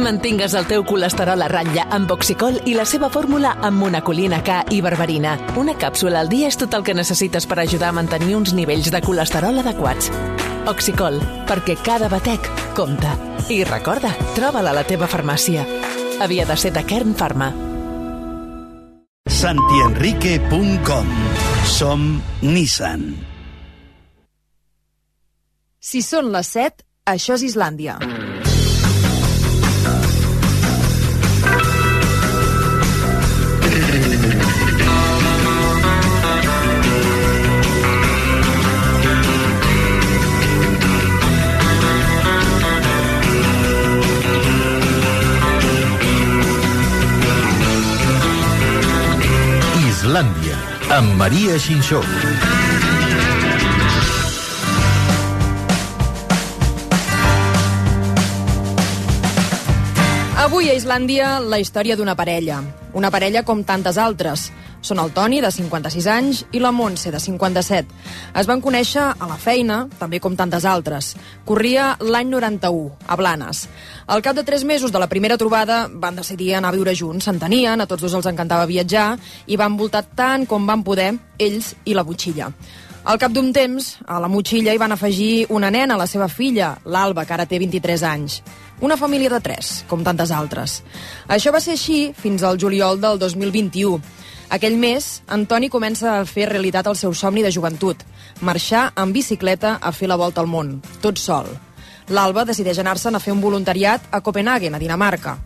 Mantingues el teu colesterol a ratlla amb Oxicol i la seva fórmula amb monacolina K i berberina. Una càpsula al dia és tot el que necessites per ajudar a mantenir uns nivells de colesterol adequats. Oxicol, perquè cada batec compta. I recorda, troba-la a la teva farmàcia. Havia de ser de Kern Pharma. santienrique.com Som Nissan. Si són les 7, això és Islàndia. Islàndia, amb Maria Xinxó. Avui a Islàndia, la història d'una parella. Una parella com tantes altres. Són el Toni, de 56 anys, i la Montse, de 57. Es van conèixer a la feina, també com tantes altres. Corria l'any 91, a Blanes. Al cap de tres mesos de la primera trobada van decidir anar a viure junts, s'entenien, a tots dos els encantava viatjar, i van voltar tant com van poder, ells i la butxilla. Al cap d'un temps, a la motxilla hi van afegir una nena, la seva filla, l'Alba, que ara té 23 anys. Una família de tres, com tantes altres. Això va ser així fins al juliol del 2021. Aquell mes, Antoni comença a fer realitat el seu somni de joventut, marxar en bicicleta a fer la volta al món, tot sol. L'Alba decideix anar-se'n a fer un voluntariat a Copenhagen, a Dinamarca.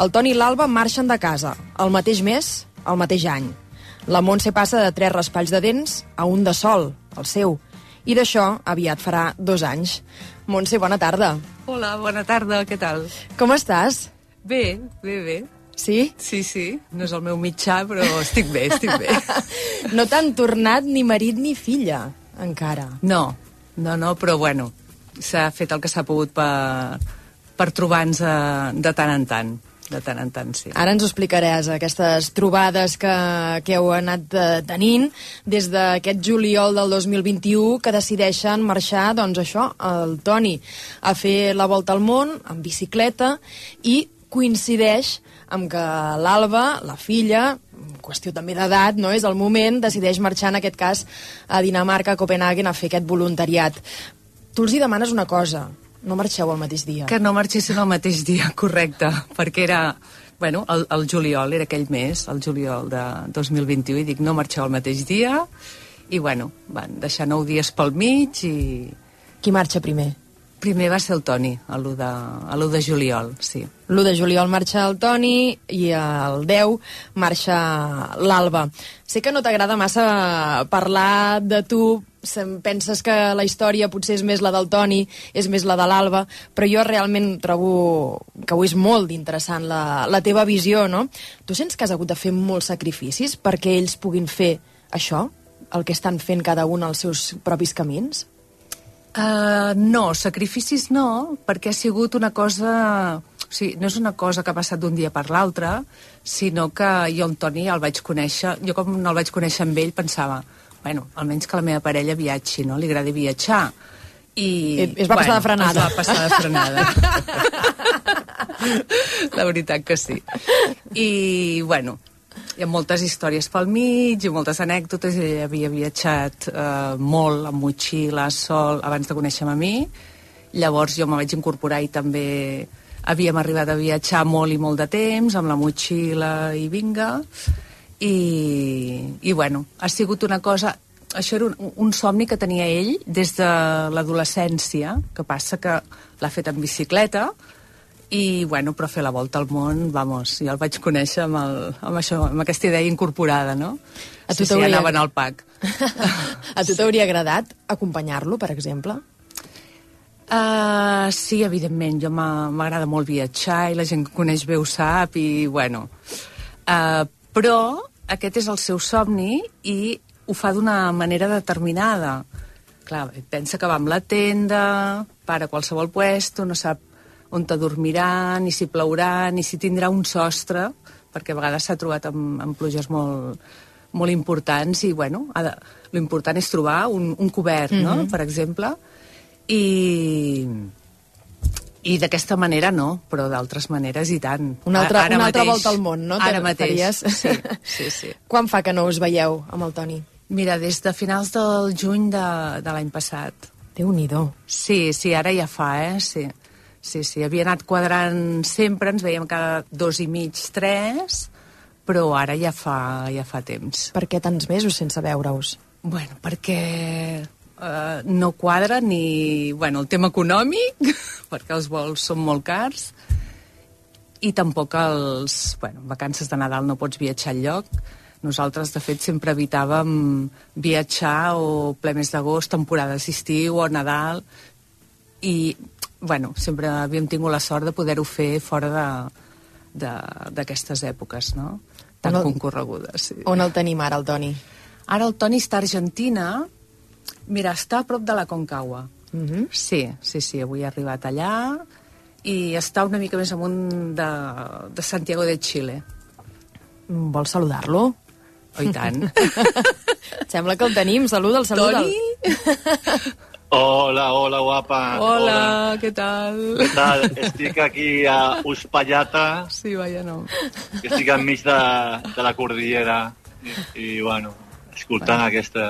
El Toni i l'Alba marxen de casa, el mateix mes, el mateix any. La Montse passa de tres raspalls de dents a un de sol, el seu, i d'això aviat farà dos anys. Montse, bona tarda. Hola, bona tarda, què tal? Com estàs? Bé, bé, bé. Sí? Sí, sí, no és el meu mitjà, però estic bé, estic bé. No t'han tornat ni marit ni filla, encara. No, no, no, però bueno, s'ha fet el que s'ha pogut per, per trobar-nos de, de tant en tant de tant en tant, sí. Ara ens ho explicaràs, aquestes trobades que, que heu anat eh, tenint des d'aquest juliol del 2021 que decideixen marxar, doncs això, el Toni, a fer la volta al món en bicicleta i coincideix amb que l'Alba, la filla, qüestió també d'edat, no és el moment, decideix marxar en aquest cas a Dinamarca, a Copenhagen, a fer aquest voluntariat. Tu els hi demanes una cosa, no marxeu el mateix dia. Que no marxessin el mateix dia, correcte, perquè era... Bueno, el, el juliol, era aquell mes, el juliol de 2021, i dic, no marxeu el mateix dia, i bueno, van deixar nou dies pel mig i... Qui marxa primer? Primer va ser el Toni, a l'1 de, a l'1 de juliol, sí. L'1 de juliol marxa el Toni i el 10 marxa l'Alba. Sé que no t'agrada massa parlar de tu, penses que la història potser és més la del Toni, és més la de l'Alba, però jo realment trobo que ho és molt interessant la, la teva visió, no? Tu sents que has hagut de fer molts sacrificis perquè ells puguin fer això, el que estan fent cada un als seus propis camins? Uh, no, sacrificis no, perquè ha sigut una cosa... O sigui, no és una cosa que ha passat d'un dia per l'altre, sinó que jo en Toni el vaig conèixer... Jo com no el vaig conèixer amb ell pensava, bueno, almenys que la meva parella viatgi, no? Li agrada viatjar. I, es va bueno, passar de frenada. Es va passar de frenada. la veritat que sí. I, bueno, hi ha moltes històries pel mig i moltes anècdotes. Ell havia viatjat eh, molt amb motxilla, sol, abans de conèixer-me a mi. Llavors jo me vaig incorporar i també havíem arribat a viatjar molt i molt de temps, amb la motxilla i vinga. I, i bueno, ha sigut una cosa... Això era un, un somni que tenia ell des de l'adolescència, que passa que l'ha fet en bicicleta, i, bueno, però fer la volta al món, vamos, jo el vaig conèixer amb, el, amb, això, amb aquesta idea incorporada, no? A tu sí, sí, anaven al PAC. a tu t'hauria agradat acompanyar-lo, per exemple? Uh, sí, evidentment, jo m'agrada molt viatjar i la gent que coneix bé ho sap i, bueno... Uh, però aquest és el seu somni i ho fa d'una manera determinada. Clar, pensa que va amb la tenda, para a qualsevol puesto, no sap on te dormirà, ni si plourà, ni si tindrà un sostre, perquè a vegades s'ha trobat amb, amb pluges molt, molt importants i, bueno, de, l'important és trobar un, un cobert, no?, mm -hmm. per exemple, i, I d'aquesta manera no, però d'altres maneres i tant. Una altra, Ara una altra mateix. volta al món, no? Ara Te mateix, sí, sí, sí. Quan fa que no us veieu amb el Toni? Mira, des de finals del juny de, de l'any passat. Déu-n'hi-do. Sí, sí, ara ja fa, eh? Sí. Sí, sí, havia anat quadrant sempre, ens veiem cada dos i mig, tres, però ara ja fa, ja fa temps. Per què tants mesos sense veure-us? Bueno, perquè eh, no quadra ni bueno, el tema econòmic, perquè els vols són molt cars, i tampoc els... Bueno, vacances de Nadal no pots viatjar lloc. Nosaltres, de fet, sempre evitàvem viatjar o ple mes d'agost, temporades d'estiu o Nadal, i, bueno, sempre havíem tingut la sort de poder-ho fer fora de d'aquestes èpoques, no? Tan On el- concorregudes, sí. On el tenim ara, el Toni? Ara el Toni està a Argentina. Mira, està a prop de la Concagua. Mm -hmm. Sí, sí, sí, avui ha arribat allà i està una mica més amunt de, de Santiago de Chile. Vols saludar-lo? Oh, i tant. Sembla que el tenim. Saluda'l, saluda'l. Toni? Hola, hola, guapa. Hola, què tal? Què tal? Estic aquí a Uspallata, Sí, vaja, no. que estic enmig de, de la cordillera. I, i bueno, escoltant aquesta...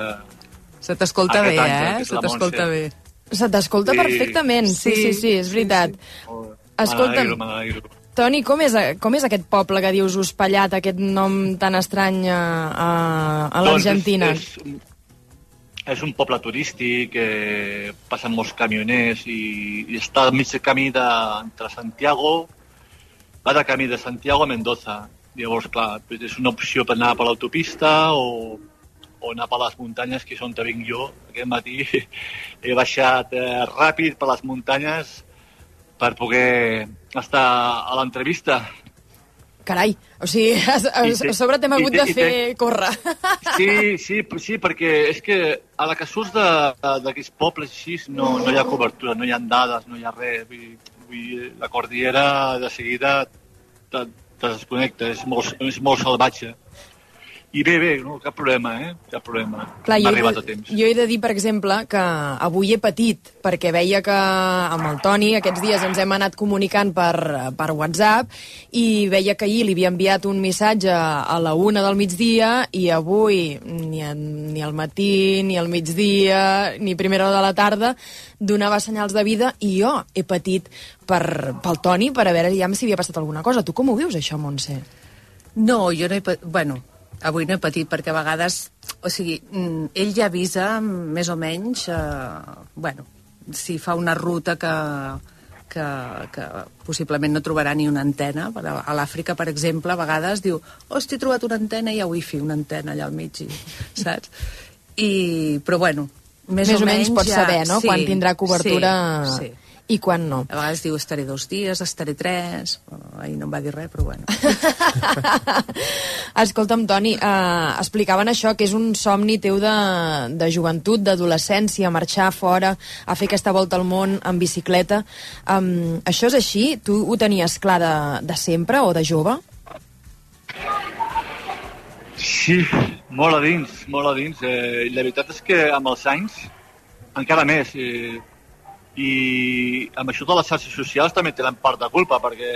Se t'escolta bé, àngel, eh? Se t'escolta bé. Se t'escolta Sí. perfectament. Sí, sí, Sí, sí, és sí, veritat. Oh, Escolta'm. M'alegro, m'alegro. Toni, com és, com és aquest poble que dius Uspallat, aquest nom tan estrany a, a, a l'Argentina? Doncs és, és, és un poble turístic que passen molts camioners i, i està al mig del camí de, entre Santiago, va de camí de Santiago a Mendoza. Llavors, clar, és una opció per anar per l'autopista o, o anar per les muntanyes, que és on vinc jo. Aquest matí he baixat eh, ràpid per les muntanyes per poder estar a l'entrevista. Carai, o sigui, a, a, a sobre t'hem hagut de fer córrer. Sí, sí, sí, perquè és que a la que surts de- d'aquests pobles així no, no hi ha cobertura, no hi ha dades, no hi ha res. Vull, vull, la cordillera de seguida te, te desconnecta, és molt, és molt salvatge. I bé, bé, no, cap problema, eh? Cap problema. Clar, M'ha jo, he arribat a temps. jo he de dir, per exemple, que avui he patit, perquè veia que amb el Toni aquests dies ens hem anat comunicant per, per WhatsApp i veia que ahir li havia enviat un missatge a la una del migdia i avui ni, a, ni al matí, ni al migdia, ni primera hora de la tarda donava senyals de vida i jo he patit per, pel Toni per a veure ja si havia passat alguna cosa. Tu com ho vius, això, Montse? No, jo no he... Bueno, avui no he patit perquè a vegades... O sigui, mm, ell ja avisa més o menys... Eh, bueno, si fa una ruta que, que, que possiblement no trobarà ni una antena. A l'Àfrica, per exemple, a vegades diu hosti, he trobat una antena i hi ha wifi, una antena allà al mig, i, saps? I, però bueno, més, Més o menys pots ja... saber, no?, quan tindrà cobertura Sí, sí. I quan no. A vegades diu estaré dos dies, estaré tres... Ahir no em va dir res, però bueno. Escolta'm, Toni, eh, explicaven això, que és un somni teu de, de joventut, d'adolescència, marxar fora, a fer aquesta volta al món en bicicleta. Um, això és així? Tu ho tenies clar de, de sempre o de jove? Sí, molt a dins, molt a dins. Eh, la veritat és que amb els anys, encara més. Eh, I amb això de les xarxes socials també tenen part de culpa, perquè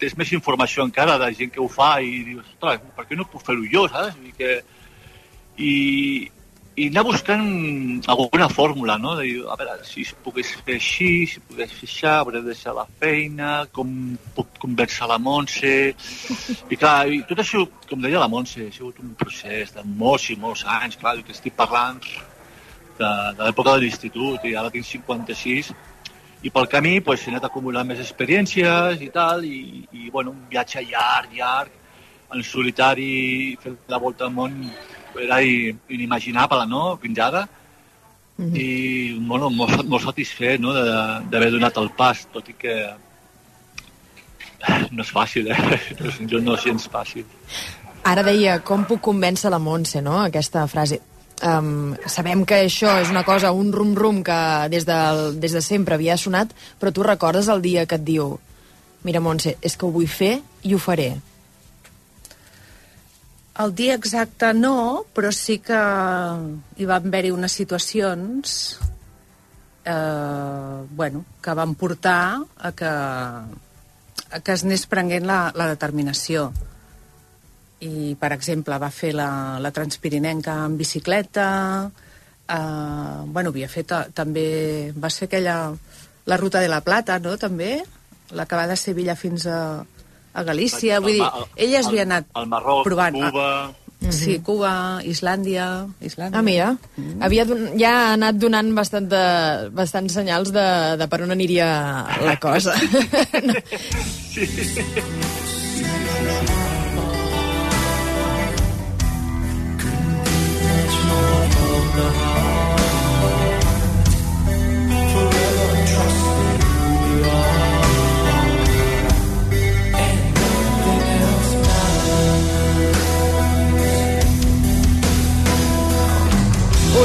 tens més informació encara de gent que ho fa i dius, ostres, per què no puc fer-ho jo, saps? I, que, i, i anar buscant alguna fórmula, no? De dir, a veure, si pogués fer així, si pogués fer això, hauré de deixar la feina, com puc convèncer la Montse... I clar, i tot això, com deia la Montse, ha sigut un procés de molts i molts anys, clar, que estic parlant de, de l'època de l'institut, i ara tinc 56, i pel camí pues, he anat acumulant més experiències i tal, i, i bueno, un viatge llarg, llarg, en solitari, fer la volta al món era inimaginable, no?, fins ara. Mm -hmm. I, bueno, molt, molt satisfet, no?, de- d'haver donat el pas, tot i que no és fàcil, eh? Jo no és gens fàcil. Ara deia, com puc convèncer la Montse, no?, aquesta frase. Um, sabem que això és una cosa, un rum-rum que des de, des de sempre havia sonat, però tu recordes el dia que et diu mira, Montse, és que ho vull fer i ho faré. El dia exacte no, però sí que hi van haver-hi unes situacions eh, bueno, que van portar a que, a que es anés prenent la, la determinació. I, per exemple, va fer la, la Transpirinenca en bicicleta, eh, bueno, havia fet eh, també... Va fer aquella... La Ruta de la Plata, no?, també, la que va de Sevilla fins a, a Galícia, vull dir, ella es havia anat al Marroc, provant. Cuba... Sí, Cuba, Islàndia... Islàndia. Ah, mira, mm. havia don ja ha anat donant bastant de, bastants senyals de, de per on aniria la cosa. the heart.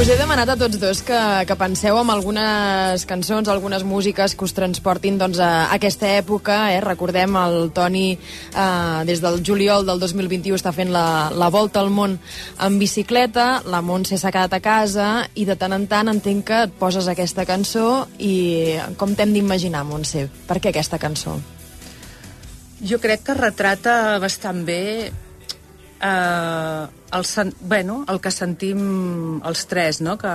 Us he demanat a tots dos que, que penseu en algunes cançons, algunes músiques que us transportin doncs, a aquesta època. Eh? Recordem el Toni eh, des del juliol del 2021 està fent la, la volta al món en bicicleta, la Montse s'ha quedat a casa i de tant en tant entenc que et poses aquesta cançó i com t'hem d'imaginar, Montse? Per què aquesta cançó? Jo crec que retrata bastant bé eh, el, sen bueno, el que sentim els tres, no? que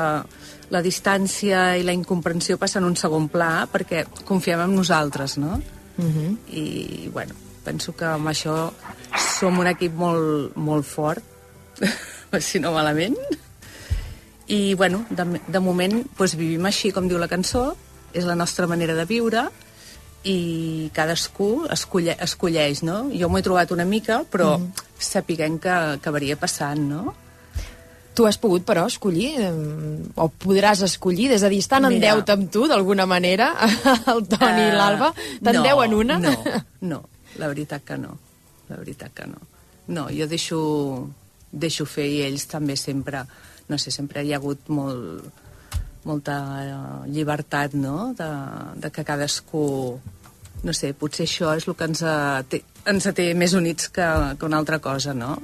la distància i la incomprensió passen un segon pla perquè confiem en nosaltres, no? Uh -huh. I, bueno, penso que amb això som un equip molt, molt fort, si no malament. I, bueno, de, de moment doncs, vivim així, com diu la cançó, és la nostra manera de viure, i cadascú escolle, escolleix, no? Jo m'ho he trobat una mica, però mm. sapiguem que, que varia passant, no? Tu has pogut, però, escollir, o podràs escollir, des de dir, estan en deute amb tu, d'alguna manera, el Toni uh, i l'Alba? Te'n no, deuen una? No, no, la veritat que no. La veritat que no. No, jo deixo, deixo fer i ells també sempre, no sé, sempre hi ha hagut molt, molta eh, llibertat, no?, de, de que cadascú no sé, potser això és el que ens, ha, té, ens té més units que, que una altra cosa, no?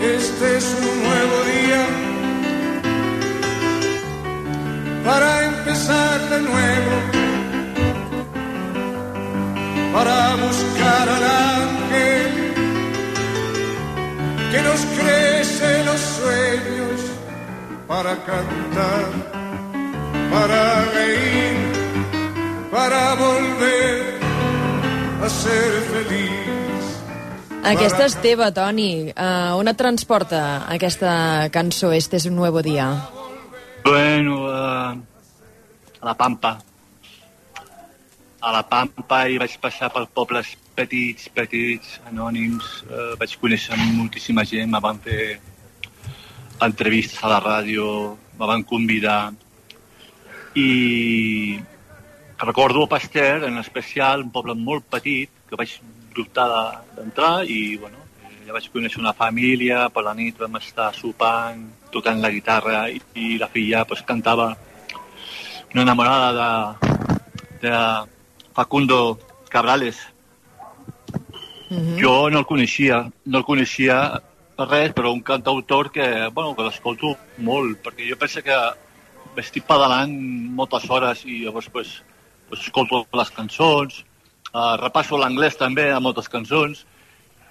Este es un nuevo día para empezar de nuevo para buscar al ángel que nos crece los sueños para cantar para reír, para volver a ser feliz. Aquesta és teva, Toni. Uh, on et transporta aquesta cançó, Este es un nuevo día? Bueno, uh, a la Pampa. A la Pampa i vaig passar per pobles petits, petits, anònims. Uh, vaig conèixer moltíssima gent, me van fer entrevistes a la ràdio, me van convidar i recordo el Pasteur, en especial, un poble molt petit, que vaig dubtar d'entrar i, bueno, ja vaig conèixer una família, per la nit vam estar sopant, tocant la guitarra i, i la filla pues, cantava una enamorada de, de Facundo Cabrales. Mm -hmm. Jo no el coneixia, no el coneixia per res, però un cantautor que, bueno, que l'escolto molt, perquè jo penso que estic pedalant moltes hores i llavors pues, pues escolto les cançons, uh, repasso l'anglès també a moltes cançons,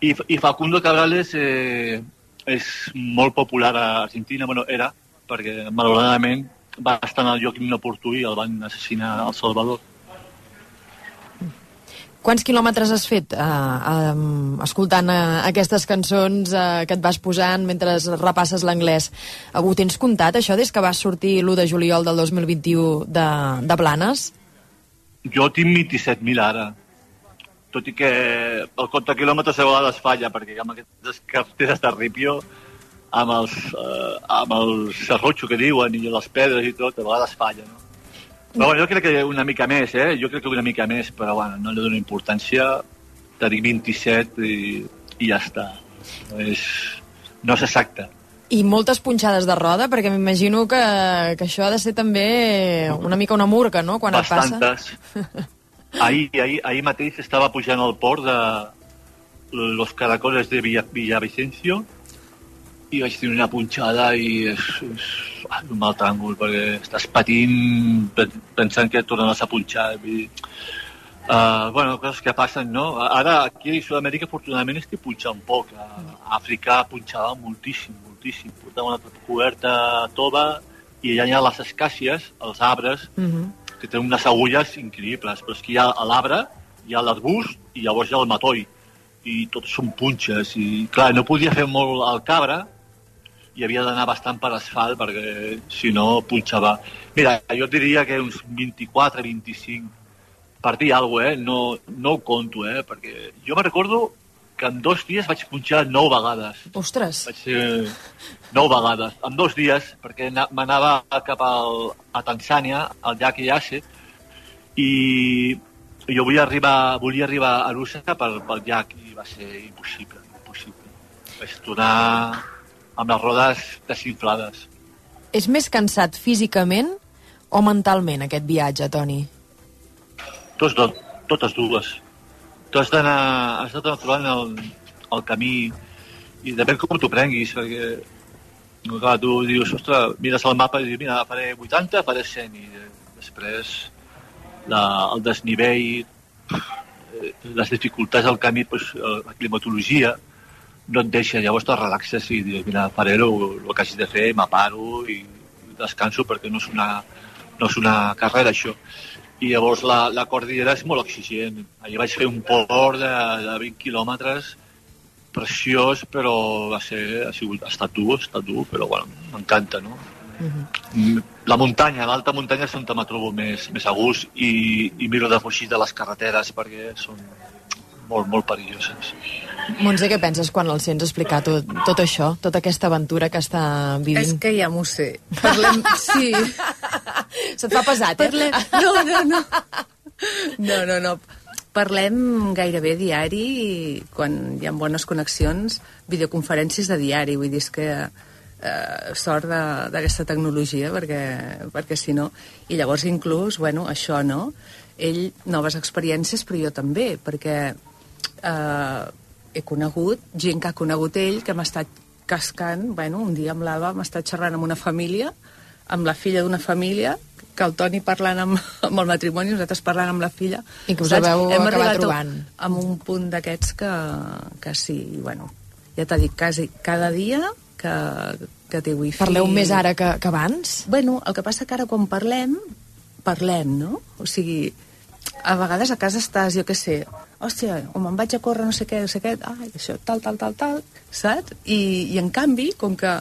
i, i Facundo Cabrales eh, és molt popular a Argentina, bueno, era, perquè malauradament va estar en el lloc inoportú i el van assassinar al Salvador. Quants quilòmetres has fet uh, uh, escoltant uh, aquestes cançons uh, que et vas posant mentre repasses l'anglès? Ho tens comptat, això, des que vas sortir l'1 de juliol del 2021 de, de Blanes? Jo tinc 27.000 ara. Tot i que el compte de quilòmetres a vegades falla, perquè amb aquestes carteres de ripio, amb els, uh, amb el serrotxo que diuen i les pedres i tot, a vegades falla, no? Però bueno, jo crec que una mica més, eh? Jo crec que una mica més, però bueno, no li dono importància. Tenim 27 i, i ja està. No és, no és exacte. I moltes punxades de roda, perquè m'imagino que, que això ha de ser també una mica una murga, no?, quan Bastantes. et passa. ahir, ahir, ahir mateix estava pujant al port de Los Caracoles de Villa, Villavicencio i vaig tenir una punxada i és, és un mal tràngol, perquè estàs patint pensant que tornaràs a punxar. Dir, uh, bueno, coses que passen, no? Ara, aquí a Sud-amèrica, afortunadament, estic punxant poc. A Àfrica punxava moltíssim, moltíssim. Portava una coberta tova i allà hi ha les escàcies, els arbres, Uh -huh. que tenen unes agulles increïbles, però és que hi ha l'arbre, hi ha l'arbust i llavors hi ha el matoll i tots són punxes i clar, no podia fer molt al cabra i havia d'anar bastant per asfalt perquè si no punxava mira, jo diria que uns 24, 25 per dir alguna cosa, eh? no, no ho conto eh? perquè jo me recordo que en dos dies vaig punxar nou vegades Ostres, vaig ser nou vegades, en dos dies, perquè na- m'anava cap al, a Tanzània, al llac Iase, i jo volia arribar, volia arribar a Lusa pel, pel llac i va ser impossible, impossible. Vaig tornar amb les rodes desinflades. és més cansat físicament o mentalment aquest viatge, Toni? Tots, dos, totes dues. Tu has d'anar has d'anar trobant el, el camí i depèn com t'ho prenguis, perquè no, clar, tu dius, ostres, mires el mapa i dius, mira, faré 80, faré 100, i eh, després la, el desnivell, eh, les dificultats del camí, pues, eh, la climatologia, no et deixa, llavors te relaxes i dius, mira, faré el, el que hagi de fer, m'aparo i descanso perquè no és una, no és una carrera, això. I llavors la, la cordillera és molt exigent. Allà vaig fer un port de, de 20 quilòmetres preciós, però va ser, ha, sigut, ha estat dur, ha estat dur, però bueno, m'encanta, no? Mm, La muntanya, l'alta muntanya és on me trobo més, més a gust i, i miro de fugir de les carreteres perquè són molt, molt perilloses. Montse, què penses quan el sents explicar tot, tot això, tota aquesta aventura que està És vivint? que ja m'ho sé. Parlem... Sí. Se't fa pesat, eh? Parlem... No, no, no. No, no, no. Parlem gairebé diari, quan hi ha bones connexions, videoconferències de diari, vull dir, és que eh, sort d'aquesta tecnologia, perquè, perquè si no... I llavors inclús, bueno, això, no? Ell, noves experiències, però jo també, perquè eh, he conegut gent que ha conegut ell, que m'ha estat cascant, bueno, un dia amb l'Alba m'ha estat xerrant amb una família, amb la filla d'una família, que el Toni parlant amb, amb el matrimoni, nosaltres parlant amb la filla. I que us Saps? haveu Hem acabat arribat a- trobant. Amb un punt d'aquests que, que sí, i bueno, ja t'ha dit, quasi cada dia que, que té wifi... Parleu més ara que, que abans? Bueno, el que passa que ara quan parlem, parlem, no? O sigui, a vegades a casa estàs, jo què sé, hòstia, o me'n vaig a córrer no sé què, no sé què, ai, això, tal, tal, tal, tal, saps? I, i en canvi, com que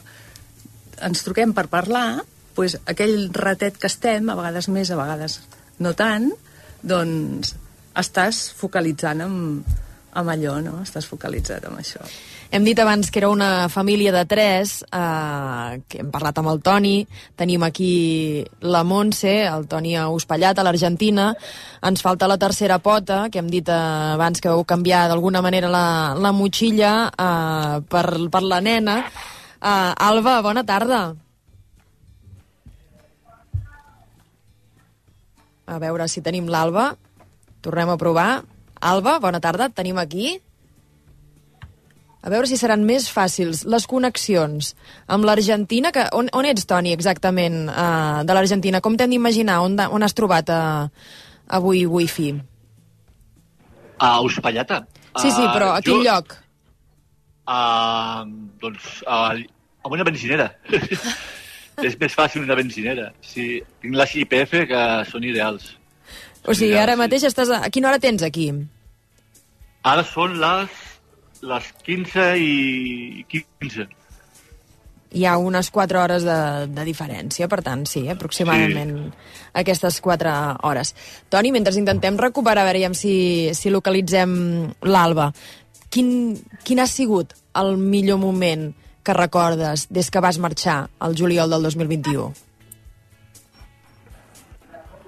ens truquem per parlar, pues, aquell ratet que estem, a vegades més, a vegades no tant, doncs estàs focalitzant amb, amb allò, no? Estàs focalitzat amb això. Hem dit abans que era una família de tres, eh, que hem parlat amb el Toni, tenim aquí la Montse, el Toni ha hospellat a l'Argentina, ens falta la tercera pota, que hem dit eh, abans que vau canviar d'alguna manera la, la motxilla eh, per, per la nena. Eh, Alba, bona tarda. A veure si tenim l'Alba. Tornem a provar. Alba, bona tarda, et tenim aquí. A veure si seran més fàcils les connexions amb l'Argentina. que On, on ets, Toni, exactament, uh, de l'Argentina? Com t'hem d'imaginar? On, de- on has trobat uh, avui wifi? A Uspallata. Sí, sí, però a quin jo, lloc? A, doncs, a, a una benzinera. és més fàcil una benzinera. Sí, tinc les IPF que són ideals. O sigui, ideals, ara sí. mateix estàs... A, a quina hora tens aquí? Ara són les, les 15 i 15. Hi ha unes 4 hores de, de diferència, per tant, sí, aproximadament sí. aquestes 4 hores. Toni, mentre intentem recuperar, veure si, si localitzem l'Alba, quin, quin ha sigut el millor moment que recordes des que vas marxar al juliol del 2021?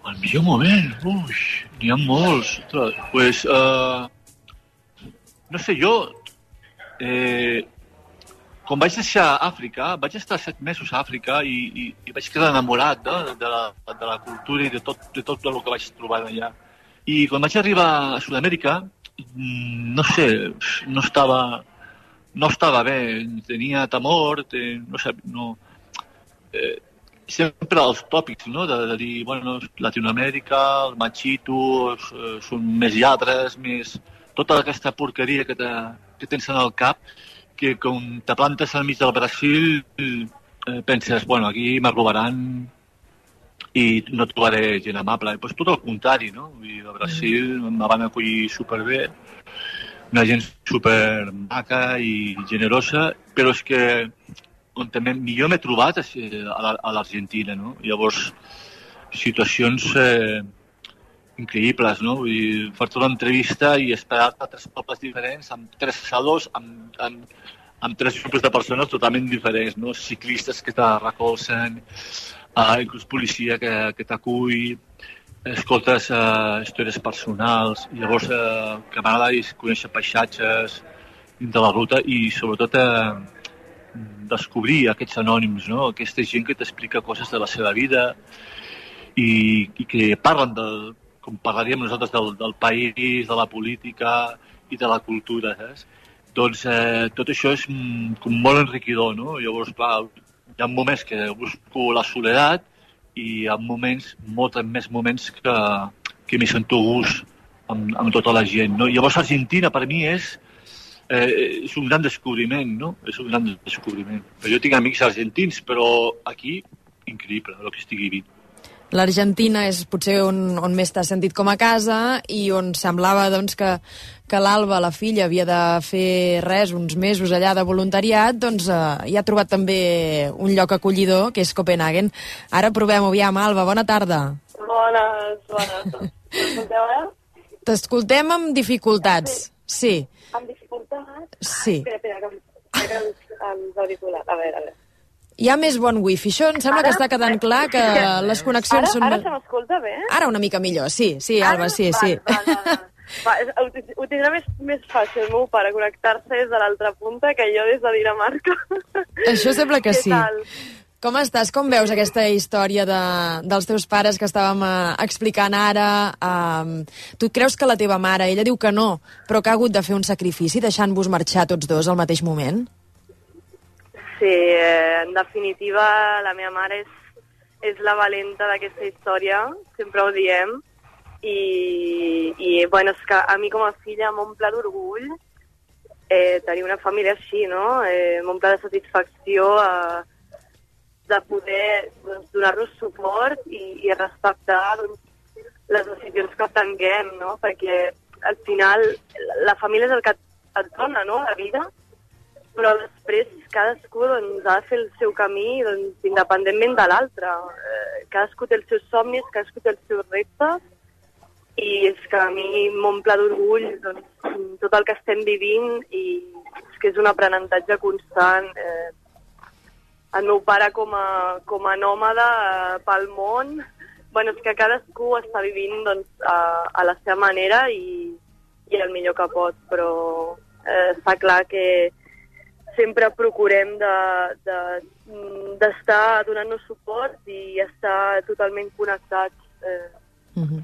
El millor moment? Ui, n'hi ha molts. Ostres, pues, uh, no sé, jo... Eh, quan vaig deixar Àfrica, vaig estar set mesos a Àfrica i, i, i vaig quedar enamorat no? de, la, de la cultura i de tot, de tot el que vaig trobar allà. I quan vaig arribar a Sud-amèrica, mm, no sé, no estava, no estava bé, tenia temor, te, no sé, no... Eh, sempre els tòpics, no? De, de dir, bueno, Latinoamèrica, el machito, eh, són més lladres, més... Tota aquesta porqueria que, te, que tens en el cap, que com te plantes al mig del Brasil eh, penses, bueno, aquí me robaran i no trobaré gent amable. I, pues, tot el contrari, no? Dir, a Brasil mm. me van acollir superbé, una gent super maca i generosa, però és que on també millor m'he trobat eh, a l'Argentina, no? Llavors, situacions eh, increïbles, no? Vull dir, fer-te una entrevista i esperar-te a tres pobles diferents, amb tres salons, amb, amb, amb tres grups de persones totalment diferents, no? Ciclistes que te recolzen, uh, inclús policia que, que t'acull, escoltes uh, històries personals, i llavors uh, que m'agrada conèixer paisatges de la ruta i sobretot uh, descobrir aquests anònims, no? aquesta gent que t'explica coses de la seva vida i, i que parlen de, com parlaríem nosaltres del, del país, de la política i de la cultura, saps? Doncs eh, tot això és mm, com molt enriquidor, no? Llavors, clar, hi ha moments que busco la soledat i hi ha moments, molts més moments que, que m'hi sento gust amb, amb tota la gent, no? Llavors, Argentina, per mi, és, eh, és un gran descobriment, no? És un gran descobriment. Jo tinc amics argentins, però aquí, increïble, el que estic vivint. L'Argentina és potser on, on més t'has sentit com a casa i on semblava doncs, que, que l'Alba, la filla, havia de fer res, uns mesos allà de voluntariat, doncs eh, hi ha trobat també un lloc acollidor, que és Copenhagen. Ara provem-ho, aviam, Alba, bona tarda. Bones, bones. M'escolteu, eh? T'escoltem amb dificultats, sí. sí. Amb dificultats? Sí. Espera, espera, que, que els auriculars. A veure, a veure. Hi ha més bon wifi. Això em sembla ara, que està quedant clar que les connexions ara, són... Ara se m'escolta bé? Ara una mica millor, sí, sí, Alba, sí, va, sí. Va, va, va. Va, ho, ho tindrà més, més fàcil meu pare connectar-se des de l'altra punta que jo des de Dinamarca. Això sembla que sí. Tal? Com estàs? Com veus aquesta història de, dels teus pares que estàvem uh, explicant ara? Uh, tu creus que la teva mare, ella diu que no, però que ha hagut de fer un sacrifici deixant-vos marxar tots dos al mateix moment? Sí, eh, en definitiva, la meva mare és, és la valenta d'aquesta història, sempre ho diem, i, i bueno, és que a mi com a filla m'omple d'orgull eh, tenir una família així, no? Eh, m'omple de satisfacció eh, de poder doncs, donar-los suport i, i respectar doncs, les decisions que prenguem, no? Perquè al final la família és el que et dona, no?, la vida, però després cadascú doncs, ha de fer el seu camí doncs, independentment de l'altre. Eh, cadascú té els seus somnis, cadascú té els seus reptes, i és que a mi m'omple d'orgull doncs, tot el que estem vivint i és que és un aprenentatge constant. Eh, el meu pare com a, com a nòmada eh, pel món, bueno, és que cadascú està vivint doncs, a, a la seva manera i, i el millor que pot, però eh, està clar que, sempre procurem d'estar de, de, donant-nos suport i estar totalment connectats. Eh. Mm -hmm.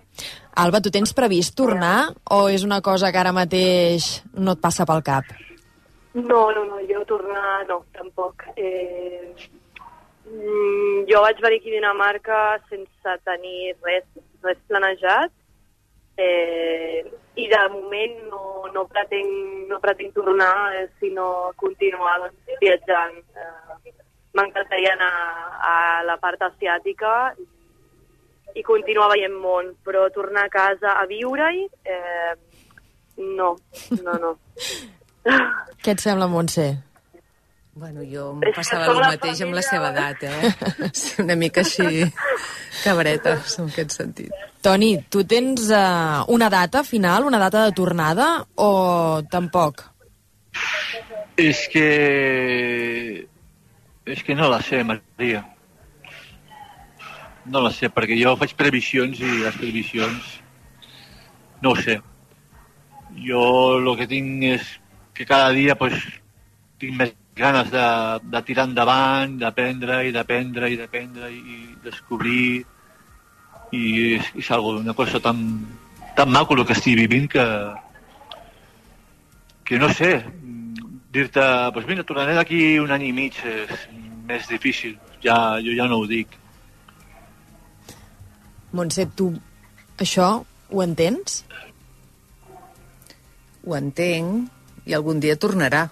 Alba, tu tens previst tornar o és una cosa que ara mateix no et passa pel cap? No, no, no, jo tornar no, tampoc. Eh, mm, jo vaig venir aquí a Dinamarca sense tenir res, res planejat eh, i de moment no, no, pretenc, no pretenc tornar, eh, sinó continuar doncs, viatjant. Eh, M'encantaria anar a la part asiàtica i, i continuar veient món, però tornar a casa a viure-hi, eh, no, no, no. Què et sembla, Montse? Bueno, jo em passava el mateix amb la seva edat, eh? Sí, una mica així cabreta, en aquest sentit. Toni, tu tens uh, una data final, una data de tornada, o tampoc? És que... És que no la sé, Maria. No la sé, perquè jo faig previsions i les previsions no ho sé. Jo el que tinc és que cada dia pues, tinc més ganes de, de tirar endavant, d'aprendre i d'aprendre i d'aprendre i descobrir i és, és algo, una cosa tan, tan maco el que estic vivint que que no sé dir-te, pues mira, tornaré d'aquí un any i mig és més difícil, ja, jo ja no ho dic Montse, tu això ho entens? Ho entenc i algun dia tornarà.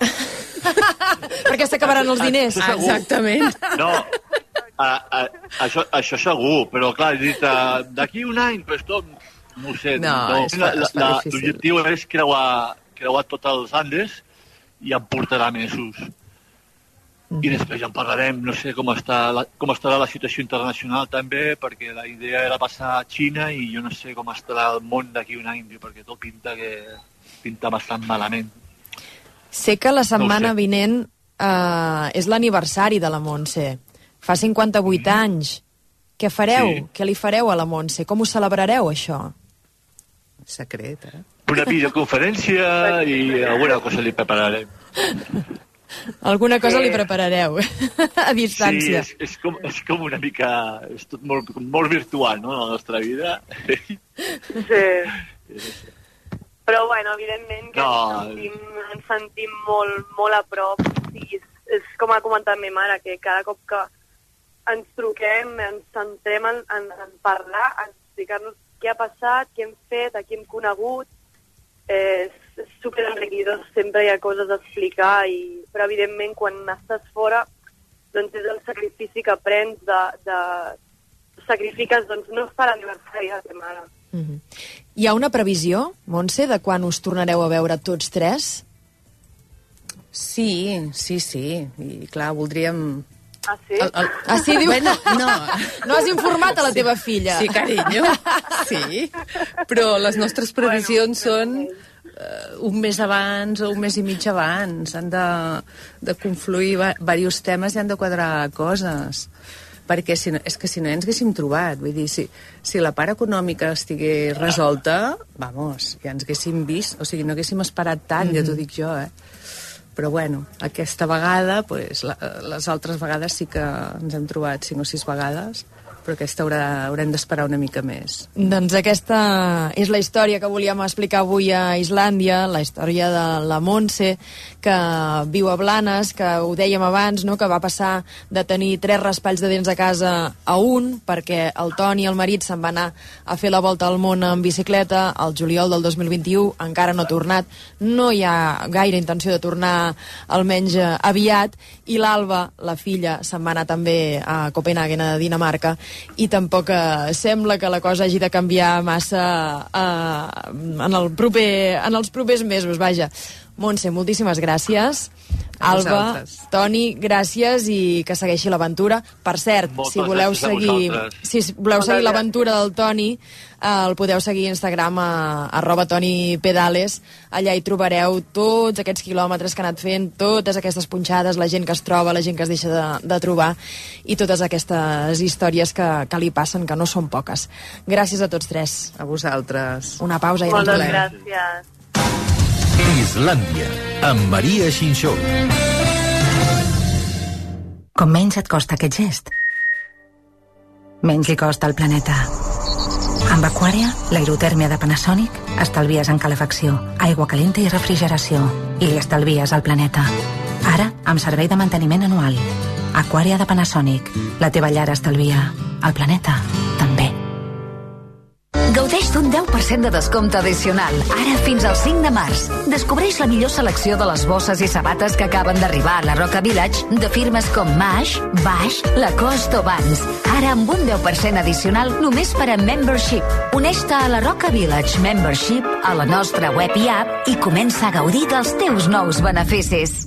Perquè s'acabaran els diners. Ah, exactament. No, a, a, això, això segur, però clar, dit, uh, d'aquí un any, però esto, no ho sé. No. L'objectiu és creuar, creuar tots els Andes i em portarà mesos. I després ja en parlarem, no sé com, està la, com estarà la situació internacional també, perquè la idea era passar a Xina i jo no sé com estarà el món d'aquí un any, perquè tot pinta que pinta bastant malament. Sé que la setmana No vinent eh, és l'aniversari de la Montse. Fa 58 anys. Què fareu? Sí. Què li fareu a la Montse? Com ho celebrareu, això? Secret, eh? Una videoconferència i alguna cosa li prepararem. Alguna cosa Sí. li preparareu a Sí, distància. és, és, com, és com una mica... És tot molt, molt virtual, no?, la nostra vida. Sí. Però, bueno, evidentment que No. ens, sentim, ens sentim molt, molt a prop. I és, és com ha comentat ma mare, que cada cop que ens truquem, ens centrem en, en, en parlar, en explicar-nos què ha passat, què hem fet, a qui hem conegut. Eh, és, és superenriquidor, sempre hi ha coses a explicar, i, però evidentment quan estàs fora doncs és el sacrifici que prens de, de sacrifiques doncs, no estar a l'aniversari de la teva mare. Mhm. Hi ha una previsió, Montse, de quan us tornareu a veure tots tres? Sí, sí, sí. I clar, voldríem... Ah, sí? El, el... Ah, sí, diu? Bueno, no. No has informat a la teva filla? Sí, carinyo, sí. Però les nostres previsions són uh, un mes abans o un mes i mig abans. Han de, de confluir va- diversos temes i han de quadrar coses. Perquè si no, és que si no ens haguéssim trobat. Vull dir, si, si la part econòmica estigués resolta, vamos, ja ens haguéssim vist. O sigui, no haguéssim esperat tant, mm -hmm. ja t'ho dic jo, eh? Però bueno, aquesta vegada, pues, la, les altres vegades sí que ens hem trobat cinc o sis vegades, però aquesta haurà, haurem d'esperar una mica més. Doncs aquesta és la història que volíem explicar avui a Islàndia, la història de la Montse, que viu a Blanes, que ho dèiem abans, no? que va passar de tenir tres raspalls de dents a casa a un, perquè el Toni, el marit, se'n va anar a fer la volta al món en bicicleta al juliol del 2021, encara no ha tornat, no hi ha gaire intenció de tornar almenys eh, aviat, i l'Alba, la filla, se'n va anar també a Copenhagen, a Dinamarca, i tampoc eh, sembla que la cosa hagi de canviar massa eh, en, el proper, en els propers mesos, vaja. Montse, moltíssimes gràcies. A Alba, vosaltres. Toni, gràcies i que segueixi l'aventura. Per cert, Moltes si voleu seguir, si voleu Moltes seguir l'aventura del Toni, eh, el podeu seguir a Instagram a arroba Toni Pedales. Allà hi trobareu tots aquests quilòmetres que ha anat fent, totes aquestes punxades, la gent que es troba, la gent que es deixa de, de trobar i totes aquestes històries que, que li passen, que no són poques. Gràcies a tots tres. A vosaltres. Una pausa i ens Moltes gràcies. Islàndia, amb Maria Xinxó. Com menys et costa aquest gest, menys li costa al planeta. Amb Aquària, l'aerotèrmia de Panasonic, estalvies en calefacció, aigua calenta i refrigeració. I li estalvies al planeta. Ara, amb servei de manteniment anual. Aquària de Panasonic. La teva llar estalvia. El planeta. Gaudeix d'un 10% de descompte addicional, ara fins al 5 de març. Descobreix la millor selecció de les bosses i sabates que acaben d'arribar a la Roca Village de firmes com Mash, Bash, Lacoste o Vans. Ara amb un 10% addicional només per a Membership. Uneix-te a la Roca Village Membership a la nostra web i app i comença a gaudir dels teus nous beneficis.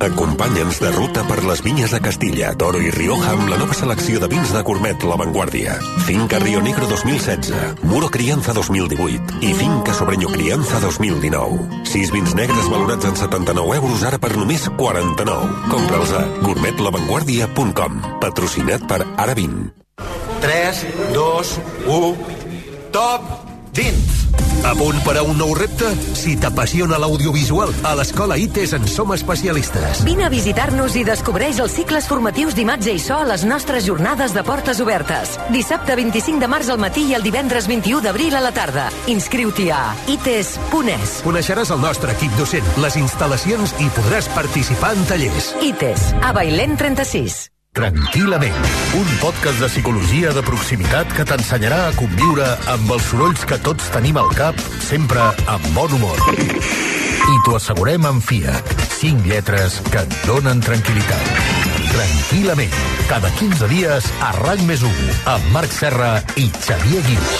Acompanya'ns de ruta per les vinyes de Castilla, Toro i Rioja amb la nova selecció de vins de Gourmet La Vanguardia. Finca Río Negro 2016, Muro Crianza 2018 i Finca Sobreño Crianza 2019. Sis vins negres valorats en 79 euros ara per només 49. Compra'ls a gourmetlavanguardia.com. Patrocinat per Ara Vin. 3, 2, 1... Top! Dins! A punt per a un nou repte? Si t'apassiona l'audiovisual, a l'Escola ITES en som especialistes. Vine a visitar-nos i descobreix els cicles formatius d'imatge i so a les nostres jornades de portes obertes. Dissabte 25 de març al matí i el divendres 21 d'abril a la tarda. Inscriu-t'hi a ites.es. Coneixeràs el nostre equip docent, les instal·lacions i podràs participar en tallers. ITES, a Bailén 36. Tranquil·lament, un podcast de psicologia de proximitat que t'ensenyarà a conviure amb els sorolls que tots tenim al cap, sempre amb bon humor. I t'ho assegurem amb Fiat. 5 lletres que et donen tranquil·litat. Tranquil·lament, cada 15 dies a RAC més 1, amb Marc Serra i Xavier Guix.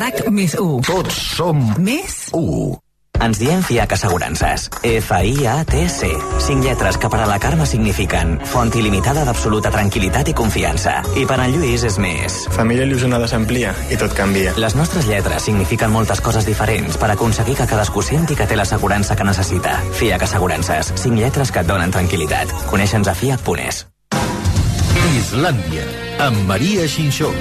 RAC més 1. Tots som Més 1. Ens diem FIAC Assegurances. F-I-A-T-C. Cinc lletres que per a la Carme signifiquen font il·limitada d'absoluta tranquil·litat i confiança. I per en Lluís és més. Família il·lusionada s'amplia i tot canvia. Les nostres lletres signifiquen moltes coses diferents per aconseguir que cadascú senti que té l'assegurança que necessita. FIAC Assegurances. Cinc lletres que et donen tranquil·litat. Coneixe'ns a fiac.es. Islàndia, amb Maria Xinxó.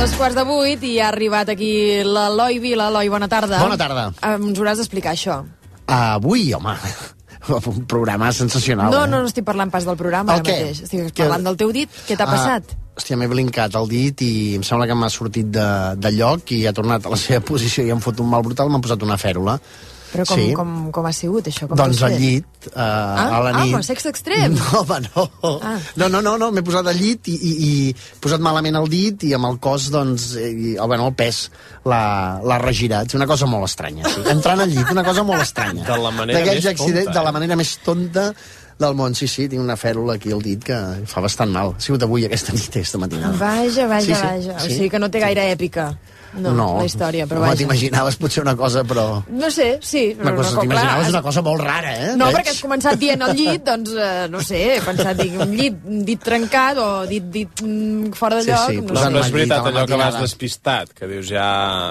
Dos quarts de vuit i ha arribat aquí l'Eloi Vila. Eloi, bona tarda. Bona tarda. Ens hauràs d'explicar això. Avui, home, un programa sensacional. No, eh? no, no estic parlant pas del programa El ara què? mateix. Estic parlant del teu dit. Què t'ha Ah, passat? Hòstia, m'he blincat el dit i em sembla que m'ha sortit de, de lloc i ha tornat a la seva posició i em fot un mal brutal, m'han posat una fèrula. Però com, sí. com, com ha sigut, això? Com doncs al llit, uh, Ah, a la ah, nit... però sexe extrem. No, home, no. Ah. No, no, no, no m'he posat al llit i, i, i he posat malament el dit i amb el cos, doncs, eh, i, oh, bueno, el pes l'ha regirat. És una cosa molt estranya, sí. Entrant al llit, una cosa molt estranya. De la manera més tonta, De la eh? manera més tonta del món, sí, sí, tinc una fèrula aquí al dit que fa bastant mal. Ha sigut avui aquesta nit, aquesta matinada. Vaja, vaja, Sí, sí, vaja. O sí. sigui que no té gaire èpica. No, la història, però no vaja. t'imaginaves potser una cosa, però... No sé, sí. Una cosa, però, t'imaginaves clar, una cosa molt rara, eh? No, Veig? perquè has començat dient el llit, doncs, eh, no sé, he pensat, dic, un llit, un dit trencat o dit, dit mm, fora de Sí, lloc, sí, no No, sé. no és veritat allò que vas despistat, que dius ja...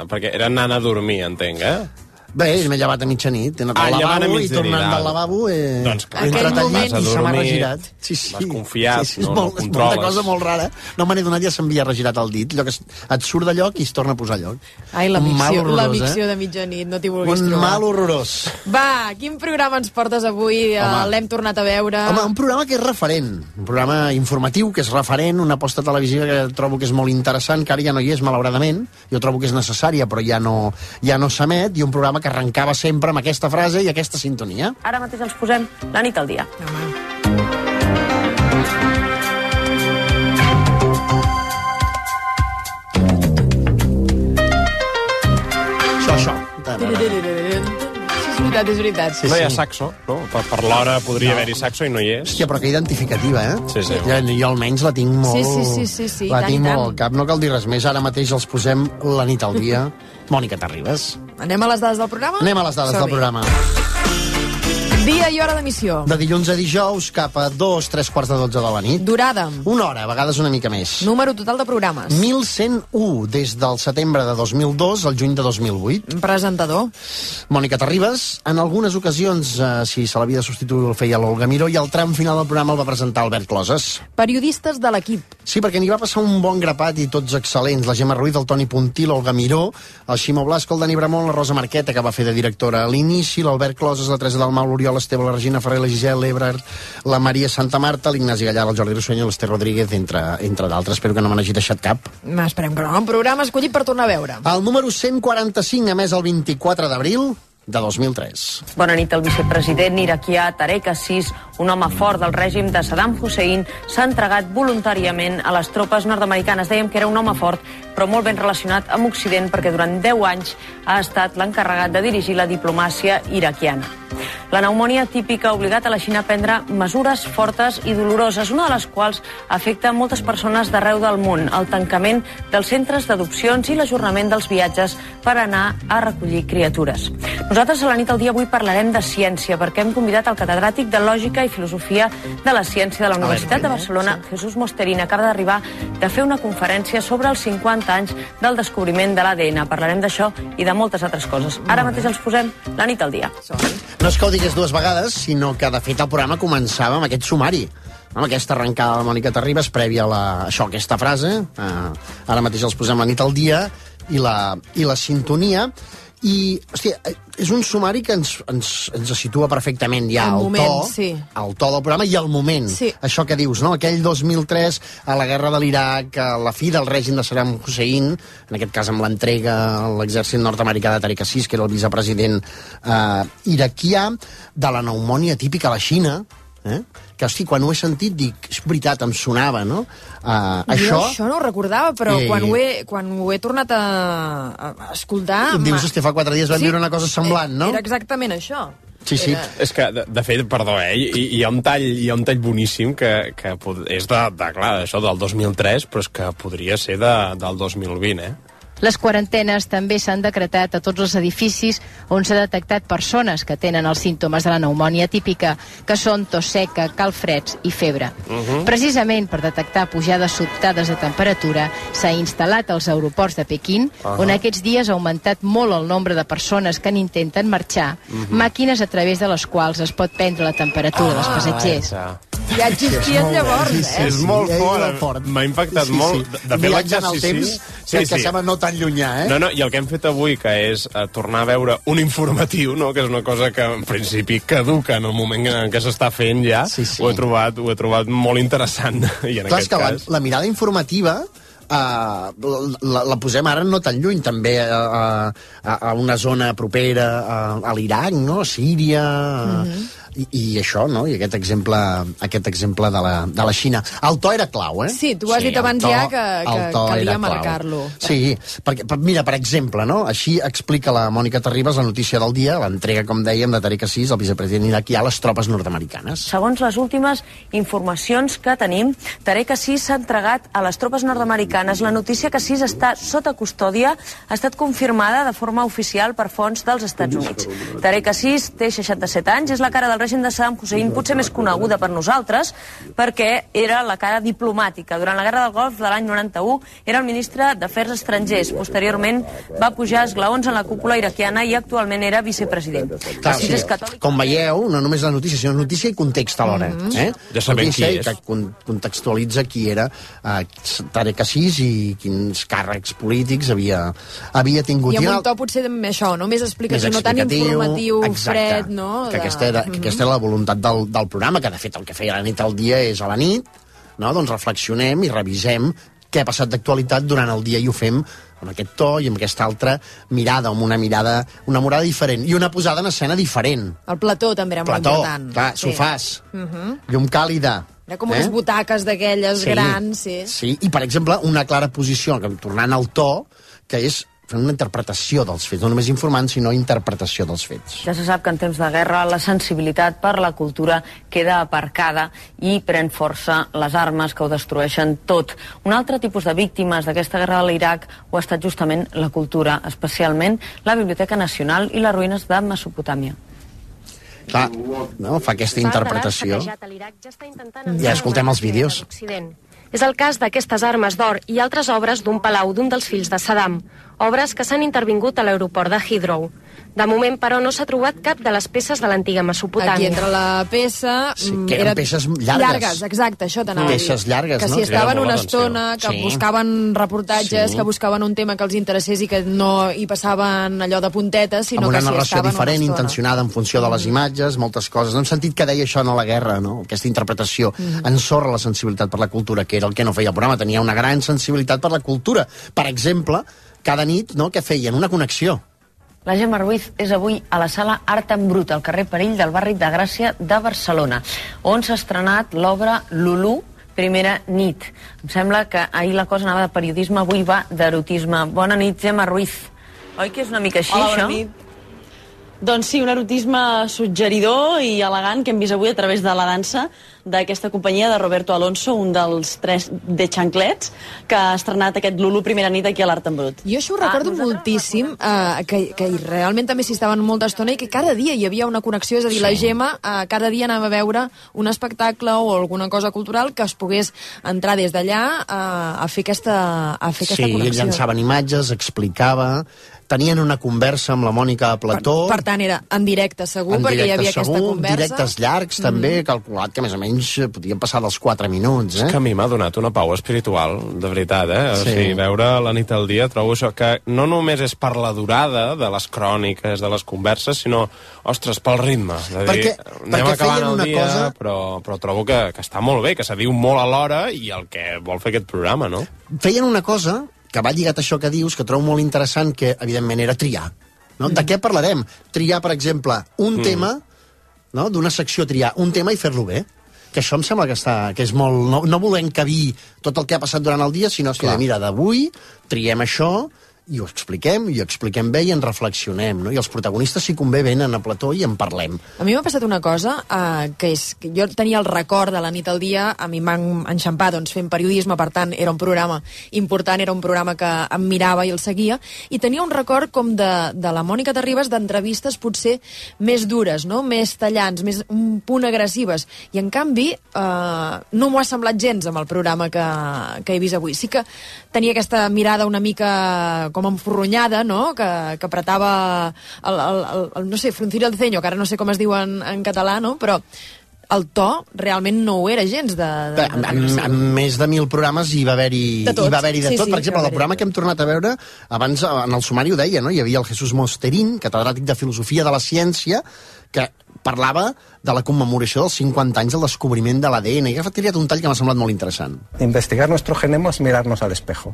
Perquè era anant a dormir, entenc, eh? Bé, m'he llevat a mitjanit, he anat Ah, al lavabo i tornant del lavabo he, Doncs clar, he entrat al llit i se m'ha regirat. Sí, sí. vas confiat, sí, sí, és no- molt, no és controles. una cosa molt rara. No me n'he donat, ja s'havia regirat el dit. Allò que es, et surt de lloc i es torna a posar a lloc. Ai, la Un mal micció, la horrorós, micció eh? de mitjanit, no t'hi vulguis Un trobar. mal horrorós. Va, quin programa ens portes avui? Eh. L'hem tornat a veure. Home, un programa que és referent, un programa informatiu que és referent, una aposta televisiva que trobo que és molt interessant, que ara ja no hi és, malauradament, jo trobo que és necessària, però ja no, ja no s'emet, i un programa que arrencava sempre amb aquesta frase i aquesta sintonia. Ara mateix ens posem la nit al dia. Això, això. Sí, és veritat, és veritat. Sí, no hi ha saxo, no? Per, per l'hora podria No. haver-hi saxo i no hi és. Hòstia, però que identificativa, eh? Sí, sí. Jo, jo almenys la tinc molt... Sí, sí, sí, sí, sí, la tant tinc tant. molt al cap. No cal dir res més. Ara mateix els posem la nit al dia. Mònica Terribas. Anem a les dades del programa? Anem a les dades del programa. Dia i hora d'emissió. De dilluns a dijous cap a dos, tres quarts de dotze de la nit. Durada. Una hora, a vegades una mica més. Número total de programes. 1.101 des del setembre de 2002 al juny de 2008. Presentador. Mònica Terribas, en algunes ocasions, eh, si se l'havia de substituir, el feia l'Olga Miró, i al tram final del programa el va presentar Albert Closes. Periodistes de l'equip. Sí, perquè n'hi va passar un bon grapat i tots excel·lents. La Gemma Ruiz, el Toni Puntí, l'Olga Miró, el Ximo Blasco, el Dani Bramont, la Rosa Marqueta, que va fer de directora a l'inici, l'Albert Closes, la Teresa Dalmau, l'Oriol Esteve, la Regina Ferrer, la Gisela Ebrard, la Maria Santa Marta, l'Ignasi Gallar, el Jordi Rossuenya, l'Ester Rodríguez, entre, entre d'altres. Espero que no me n'hagi deixat cap. Esperem que no. Un programa escollit per tornar a veure. El número 145, a més el 24 d'abril de 2003. Bona nit. El vicepresident iraquià Tarek Assis, un home fort del règim de Saddam Hussein, s'ha entregat voluntàriament a les tropes nord-americanes. Dèiem que era un home fort, però molt ben relacionat amb Occident, perquè durant 10 anys ha estat l'encarregat de dirigir la diplomàcia iraquiana. La pneumònia típica ha obligat a la Xina a prendre mesures fortes i doloroses, una de les quals afecta moltes persones d'arreu del món, el tancament dels centres d'adopcions i l'ajornament dels viatges per anar a recollir criatures. Nosaltres a la nit al dia avui parlarem de ciència, perquè hem convidat el catedràtic de Lògica i Filosofia de la Ciència de la Universitat de Barcelona, Jesús Mosterín, acaba d'arribar de fer una conferència sobre els 50 anys del descobriment de l'ADN. Parlarem d'això i de moltes altres coses. Ara mateix els posem la nit al dia. No és que ho digués dues vegades, sinó que, de fet, el programa començava amb aquest sumari amb aquesta arrencada de la Mònica Terribas prèvia a la, això, aquesta frase eh, ara mateix els posem la nit al dia i la, i la sintonia i, hòstia, eh, és un sumari que ens, ens, ens situa perfectament ja El el, moment, to, sí. el to del programa i el moment. Sí. Això que dius, no? Aquell 2003, a la guerra de l'Iraq, a la fi del règim de Saddam Hussein, en aquest cas amb l'entrega a l'exèrcit nord-americà de Tariq Assis, que era el vicepresident eh, iraquià, de la pneumònia típica a la Xina, eh? que, hosti, quan ho he sentit, dic, és veritat, em sonava, no? Uh, Jo això... això no ho recordava, però Eh. quan, ho he, quan ho he tornat a, a escoltar... Dius, hosti, fa quatre dies vam Sí, viure una cosa semblant, no? Era exactament això. Sí, sí. Era... És que, de, de fet, perdó, eh, hi, hi, ha un tall, hi ha un tall boníssim que, que és de, de, clar, això del 2003, però és que podria ser de, del 2020, eh? Les quarantenes també s'han decretat a tots els edificis on s'ha detectat persones que tenen els símptomes de la pneumònia típica, que són tos seca, calfreds i febre. Mhm. Precisament per detectar pujades sobtades de temperatura, s'ha instal·lat als aeroports de Pequín, Ahà. on aquests dies ha augmentat molt el nombre de persones que n'intenten marxar, Mhm. màquines a través de les quals es pot prendre la temperatura dels passatgers. Ja existien llavors, eh? És molt sí, fort, molt fort. m'ha impactat Sí, sí. molt. De, de fet, l'exercici- temps que, que sembla no tan llunyà, eh? No, no, i el que hem fet avui, que és eh, tornar a veure un informatiu, no? que és una cosa que en principi caduca en el moment en què s'està fent ja, sí, sí. Ho, he trobat, ho he trobat molt interessant. I en Clar, és aquest que la, cas... la mirada informativa Uh, la, la posem ara no tan lluny també a, a, a una zona propera a, a l'Iraq, no? a Síria Mhm. I, i això, no? i aquest exemple, aquest exemple de, la, de la Xina el to era clau, eh? Sí, tu has dit el abans to- ja que, que calia marcar-lo. Sí, perquè, per- mira, per exemple, no? així explica la Mònica Terribas la notícia del dia, l'entrega, com dèiem, de Tariq Assis, el vicepresident iraquià, a les tropes nord-americanes. Segons les últimes informacions que tenim, Tarek Assis s'ha entregat a les tropes nord-americanes. La notícia que Assis està sota custòdia ha estat confirmada de forma oficial per fonts dels Estats Units. Tarek Assis té 67 anys, és la cara del règim de Saddam Hussein, potser més coneguda per nosaltres, perquè era la cara diplomàtica. Durant la Guerra del Golf de l'any 91 era el ministre d'Afers Estrangers. Posteriorment va pujar esglaons en la cúpula iraquiana i actualment era vicepresident. Clar, sí, és catòlic com veieu, no només la notícia, sinó notícia i context alhora. Mhm. eh? Ja sabem notícia qui és. que con contextualitza qui era uh, Tarek Assis i quins càrrecs polítics havia, havia tingut. I amb un to potser amb això, no? Més més explicació, no tan informatiu, exacte, fred, no? Que, aquesta era, que aquesta era la voluntat del, del programa, que de fet el que feia la nit al dia és a la nit, no? doncs reflexionem i revisem què ha passat d'actualitat durant el dia i ho fem amb aquest to i amb aquesta altra mirada, amb una mirada, una mirada diferent i una posada en escena diferent. El plató també era molt Plató, important. clar, sofàs, Uh -huh. llum càlida. Era com unes butaques d'aquelles grans, sí. Sí, i per exemple, una clara posició, que tornant al to, que és fent una interpretació dels fets, no només informant, sinó interpretació dels fets. Ja se sap que en temps de guerra la sensibilitat per la cultura queda aparcada i pren força les armes que ho destrueixen tot. Un altre tipus de víctimes d'aquesta guerra de l'Iraq ho ha estat justament la cultura, especialment la Biblioteca Nacional i les ruïnes de Mesopotàmia. Clar, no? fa aquesta interpretació. Ja escoltem els vídeos. És el cas d'aquestes armes d'or i altres obres d'un palau d'un dels fills de Saddam, obres que s'han intervingut a l'aeroport de Heathrow. De moment, però, no s'ha trobat cap de les peces de l'antiga Mesopotàmia. Aquí entra la peça... Sí, mm, que eren peces llargues. Llargues, exacte, això t'anava a dir. Peces llargues, que no? si estaven una estona, que Sí. buscaven reportatges, Sí. que buscaven un tema que els interessés i que no hi passaven allò de puntetes, sinó amb una que si narració estaven diferent, una estona. intencionada en funció de les imatges, moltes coses. No hem sentit que deia això no a la guerra, no? aquesta interpretació. Mhm. Ensorra la sensibilitat per la cultura, que era el que no feia el programa. Tenia una gran sensibilitat per la cultura. Per exemple, cada nit, no?, que feien una connexió. La Gemma Ruiz és avui a la sala Art en Brut, al carrer Perill del barri de Gràcia de Barcelona, on s'ha estrenat l'obra Lulú, primera nit. Em sembla que ahir la cosa anava de periodisme, avui va d'erotisme. Bona nit, Gemma Ruiz. Oi que és una mica així, Hola, això? bona nit. Doncs sí, un erotisme suggeridor i elegant que hem vist avui a través de la dansa d'aquesta companyia de Roberto Alonso, un dels tres de xanclets, que ha estrenat aquest Lulu primera nit aquí a l'Art en Brut. Jo això ho recordo moltíssim, eh, que, que realment també s'hi estaven molta estona i que cada dia hi havia una connexió, és a dir, Sí. la Gemma eh, cada dia anava a veure un espectacle o alguna cosa cultural que es pogués entrar des d'allà eh, a fer aquesta, a fer aquesta Sí, connexió. llançaven imatges, explicava tenien una conversa amb la Mònica a plató. Per tant, era en directe, segur, en perquè hi havia aquesta segur, conversa. directes llargs, també, Mhm. calculat que més o menys podien passar dels 4 minuts, eh? És que a mi m'ha donat una pau espiritual, de veritat, eh? O Sí. sigui, veure la nit al dia, trobo això que no només és per la durada de les cròniques, de les converses, sinó, ostres, pel ritme. De dir, Perquè- anem perquè acabant el una dia, cosa- però, però trobo que, que està molt bé, que se diu molt alhora i el que vol fer aquest programa, no? feien una cosa que va lligat a això que dius, que trobo molt interessant, que evidentment era triar. No? De què parlarem? Triar, per exemple, un Mm. tema, no? d'una secció triar un tema i fer-lo bé. Que això em sembla que, està, que és molt... No, no volem encabir tot el que ha passat durant el dia, sinó que, mira, d'avui triem això i ho expliquem, i ho expliquem bé i en reflexionem, no? I els protagonistes, si convé, venen a plató i en parlem. A mi m'ha passat una cosa, eh, que és que jo tenia el record de la nit al dia, a mi m'han enxampat doncs, fent periodisme, per tant, era un programa important, era un programa que em mirava i el seguia, i tenia un record com de, de la Mònica Terribas d'entrevistes potser més dures, no? més tallants, més un punt agressives, i en canvi eh, no m'ho ha semblat gens amb el programa que, que he vist avui. Sí que tenia aquesta mirada una mica com enforronyada, no? que, que apretava el, el, el, el, no sé, fruncir el ceño, que ara no sé com es diu en, en català, no? però el to realment no ho era gens de... de, En, en, en més de mil programes hi va haver-hi De tot. hi va haver de Sí, tot. sí, per exemple, el programa de que hem tornat a veure, abans en el sumari ho deia, no? hi havia el Jesús Mosterín, catedràtic de Filosofia de la Ciència, que parlava de la commemoració dels 50 anys del descobriment de l'ADN, i ha tirat un tall que m'ha semblat molt interessant. Investigar nuestro genoma es mirarnos al espejo.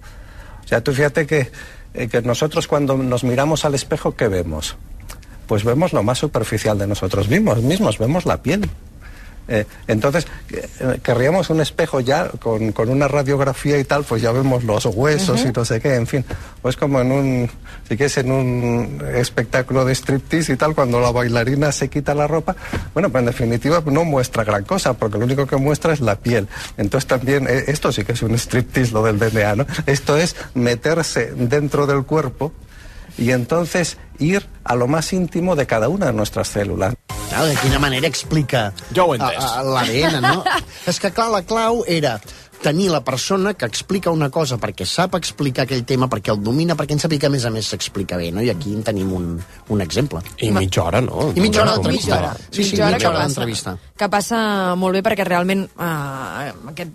O sea, tú fíjate que, eh, que nosotros cuando nos miramos al espejo, ¿qué vemos? Pues vemos lo más superficial de nosotros mismos, mismos vemos la piel. Eh, entonces, eh, querríamos un espejo ya con, con una radiografía y tal, pues ya vemos los huesos y no sé qué, en fin. Pues como en un, si quieres, en un espectáculo de striptease y tal, cuando la bailarina se quita la ropa, bueno, pues en definitiva no muestra gran cosa, porque lo único que muestra es la piel. Entonces también, eh, esto sí que es un striptease, lo del DNA, ¿no? Esto es meterse dentro del cuerpo y entonces ir a lo más íntimo de cada una de nuestras células. Clar, de quina manera explica l'ADN, no? És que, clar, la clau era tenir la persona que explica una cosa perquè sap explicar aquell tema, perquè el domina, perquè en sàpiga que, a més a més, s'explica bé, no? I aquí en tenim un, un exemple. I mitja hora, no? I mitja hora d'entrevista. Sí, sí, Mitja hora hora passa. d'entrevista. que passa molt bé perquè realment eh, aquest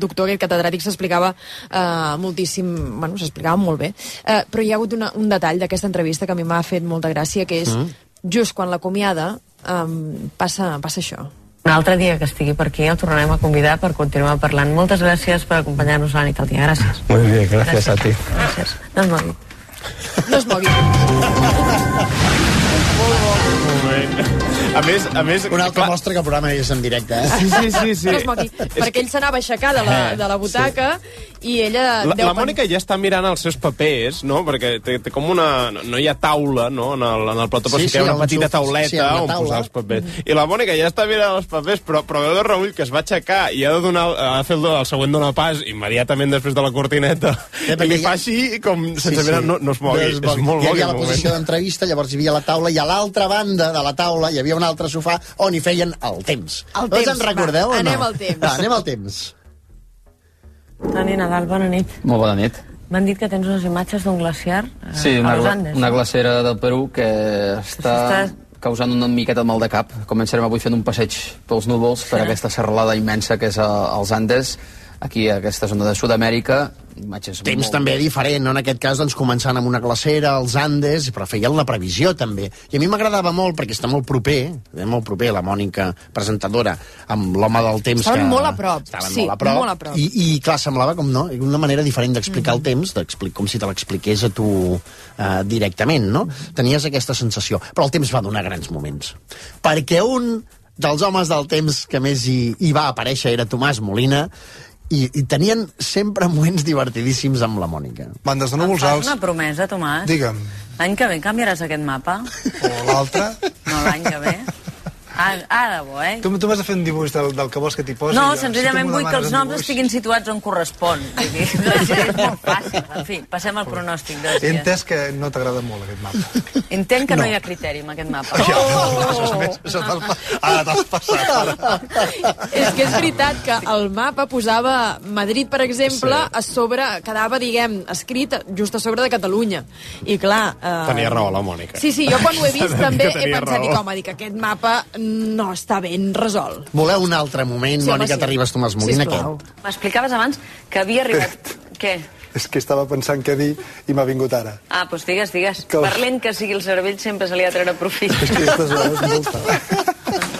doctor, aquest catedràtic s'explicava eh, moltíssim, bueno, s'explicava molt bé, eh, però hi ha hagut una, un detall d'aquesta entrevista que a mi m'ha fet molta gràcia, que és Mm. just quan l'acomiada eh, passa, passa això. Un altre dia que estigui per aquí el tornarem a convidar per continuar parlant. Moltes gràcies per acompanyar-nos a la nit al dia. Gràcies. Muy bien, gracias a ti. Gràcies. No es mogui. No es mogui. A més, a més... Una altra mostra que el programa és en directe, eh? Sí, sí, sí, sí. No es mogui. Perquè ell s'anava a aixecar de la, de la butaca i ella... La, la Mònica ja està mirant els seus papers, no? Perquè té, té com una... No, no hi ha taula, no?, en el, en el plató, però Sí, sí, que hi ha sí, una petita tauleta sí, on taula. posar els papers. I la Mònica ja està mirant els papers, però, però veu de reull que es va aixecar i ha de donar, ha de fer el, el següent donar pas immediatament després de la cortineta. Eh, I li fa així, com sense mirar, no, no es mogui. No és molt hi havia la posició d'entrevista, llavors hi havia la taula, i a l'altra banda de la taula hi havia un altre sofà on hi feien el temps. El temps, en recordeu va, o no? anem al temps. Va, anem al temps. Dani Nadal, bona nit. Molt bona nit. M'han dit que tens unes imatges d'un glaciar eh, Sí, una, a los gla- Andes. una glacera del Perú que està Està- causant una miqueta de mal de cap. Començarem avui fent un passeig pels núvols per aquesta serralada immensa que és a, als Andes, aquí a aquesta zona de Sud-amèrica. Imatges Temps molt... també diferent, no? En aquest cas, doncs, començant amb una glacera, als Andes, però feien la previsió, també. I a mi m'agradava molt, perquè està molt proper, eh, molt proper, la Mònica, presentadora, amb l'home del temps Estaven que... molt a prop, Estaven sí, molt a prop. molt a prop. I, I, clar, semblava com, no?, una manera diferent d'explicar Mhm. el temps, d'explic- com si te l'expliqués a tu eh, directament, no? Mhm. Tenies aquesta sensació. Però el temps va donar grans moments. Perquè un dels homes del temps que més hi, hi va aparèixer era Tomàs Molina, i, i tenien sempre moments divertidíssims amb la Mònica. Bandes de Em núvols fas alts. una promesa, Tomàs? Digue'm. L'any que ve canviaràs aquest mapa? O l'altre. No, l'any que ve. Ah, de bo, eh? Tu, tu m'has de fer un dibuix del, del que vols que t'hi posi. No, jo, senzillament si vull que els noms dibuix- estiguin situats on correspon. Vull dir, doncs és molt fàcil. En fi, passem al pronòstic de He entès que no t'agrada molt aquest mapa. Entenc que no. No. hi ha criteri amb aquest mapa. Això te'l pa- Ara t'has passat. Ara. És que és veritat que el mapa posava Madrid, per exemple, sí. a sobre, quedava, diguem, escrit just a sobre de Catalunya. I clar... Eh... Tenia raó la Mònica. Sí, sí, jo quan ho he vist també he pensat, raó. dic, home, dic, aquest mapa no està ben resolt. Voleu un altre moment, Sí, Mònica sí. Terribas, Tomàs Molina, aquest? M'explicaves abans que havia arribat... Què? És que estava pensant què dir i m'ha vingut ara. Ah, doncs digues, digues. Que- Per lent que sigui el cervell sempre se li ha de treure profit. Aquestes hores molta.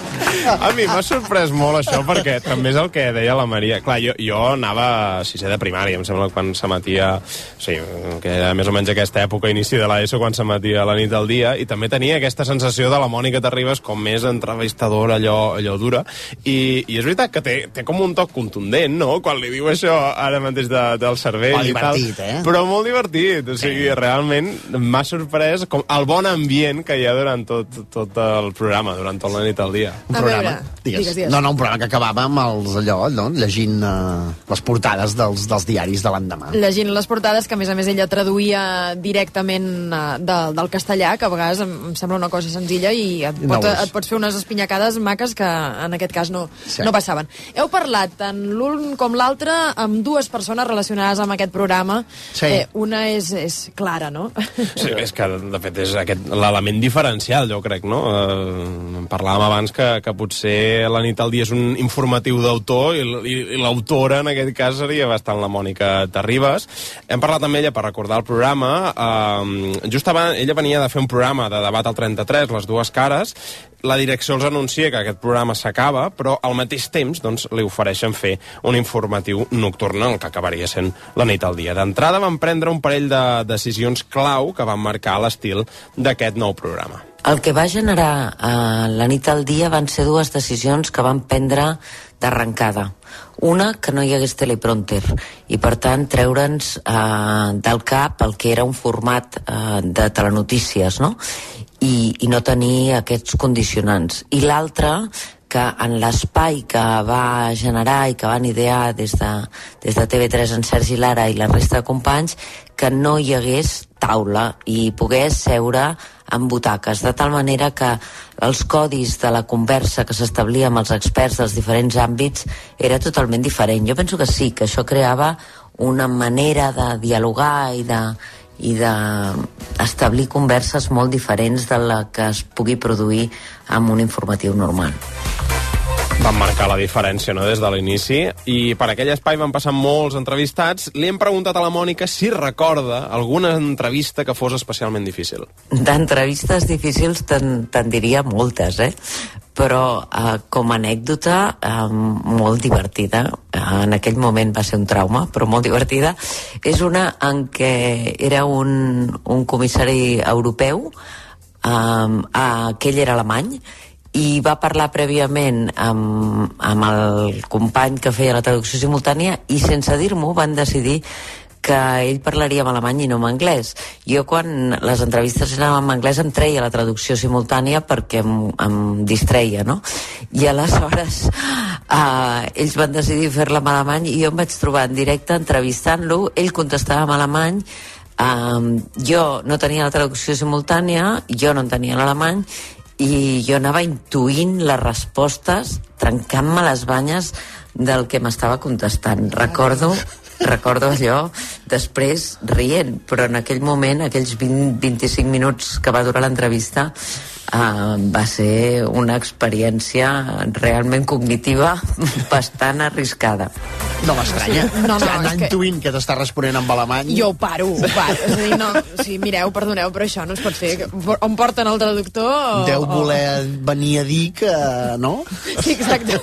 A mi m'ha sorprès molt això perquè també és el que deia la Maria. Clar, jo, jo anava a sisè de primària, em sembla, quan s'emetia... O sigui, que era més o menys aquesta època, inici de l'ESO, quan s'emetia la nit al dia, i també tenia aquesta sensació de la Mònica Terribas com més entrevistadora, allò, allò dura. I, I és veritat que té, té com un toc contundent, no?, quan li diu això ara mateix de, del cervell Però i tal. divertit, eh? Però molt divertit. O sigui, realment m'ha sorprès com el bon ambient que hi ha durant tot, tot el programa, durant tot la nit al dia. Un programa, digues. digues, digues. No, no, un programa que acabava amb els, allò, no? llegint uh, les portades dels, dels diaris de l'endemà. llegint les portades, que a més a més ella traduïa directament uh, de, del castellà, que a vegades em, em sembla una cosa senzilla i et, No pot, és. et pots fer unes espinyacades maques que en aquest cas no, Sí. no passaven. Heu parlat tant l'un com l'altre amb dues persones relacionades amb aquest programa. Sí. Eh, una és, és Clara, no? Sí, és que, de fet, és aquest l'element diferencial, jo crec, no? Eh, parlàvem abans que, que potser la nit al dia és un informatiu d'autor i, i, i l'autora, en aquest cas, seria bastant la Mònica Terribas. Hem parlat amb ella per recordar el programa. Eh, just abans, ella venia de fer un programa de debat al 33, Les dues cares, la direcció els anuncia que aquest programa s'acaba, però al mateix temps doncs, li ofereixen fer un informatiu nocturn, el que acabaria sent la nit al dia. D'entrada van prendre un parell de decisions clau que van marcar l'estil d'aquest nou programa. El que va generar eh, la nit al dia van ser dues decisions que van prendre d'arrencada. Una, que no hi hagués teleprompter i, per tant, treure'ns eh, del cap el que era un format eh, de telenotícies, no? I, i no tenir aquests condicionants. I l'altra, que en l'espai que va generar i que van idear des de, des de TV3 en Sergi Lara i la resta de companys, que no hi hagués taula i pogués seure en butaques, de tal manera que els codis de la conversa que s'establia amb els experts dels diferents àmbits era totalment diferent. Jo penso que sí, que això creava una manera de dialogar i de, i d'establir converses molt diferents de la que es pugui produir amb un informatiu normal. Van marcar la diferència no, des de l'inici i per aquell espai van passar molts entrevistats. Li hem preguntat a la Mònica si recorda alguna entrevista que fos especialment difícil. D'entrevistes difícils te'n te diria moltes, eh? però eh, com a anècdota eh, molt divertida, eh, en aquell moment va ser un trauma, però molt divertida, és una en què era un, un comissari europeu, eh, eh, que ell era alemany, i va parlar prèviament amb, amb el company que feia la traducció simultània i sense dir-m'ho van decidir que ell parlaria en alemany i no en anglès. Jo quan les entrevistes eren en anglès em treia la traducció simultània perquè em, em distreia, no? I aleshores eh, ells van decidir fer-la en alemany i jo em vaig trobar en directe entrevistant-lo, ell contestava en alemany, Um, jo no tenia la traducció simultània, jo no en tenia l'alemany i jo anava intuint les respostes, trencant-me les banyes del que m'estava contestant. Recordo recordo allò després rient, però en aquell moment, aquells 20-25 minuts que va durar l'entrevista, uh, va ser una experiència realment cognitiva bastant arriscada. No m'estranya. No, no, O anar que- intuint que t'està responent en alemany... Jo ho paro, ho paro. És a dir, no, sí, mireu, perdoneu, però això no es pot fer. On porten el traductor? O, Deu o- voler venir a dir que... No? Sí, exacte.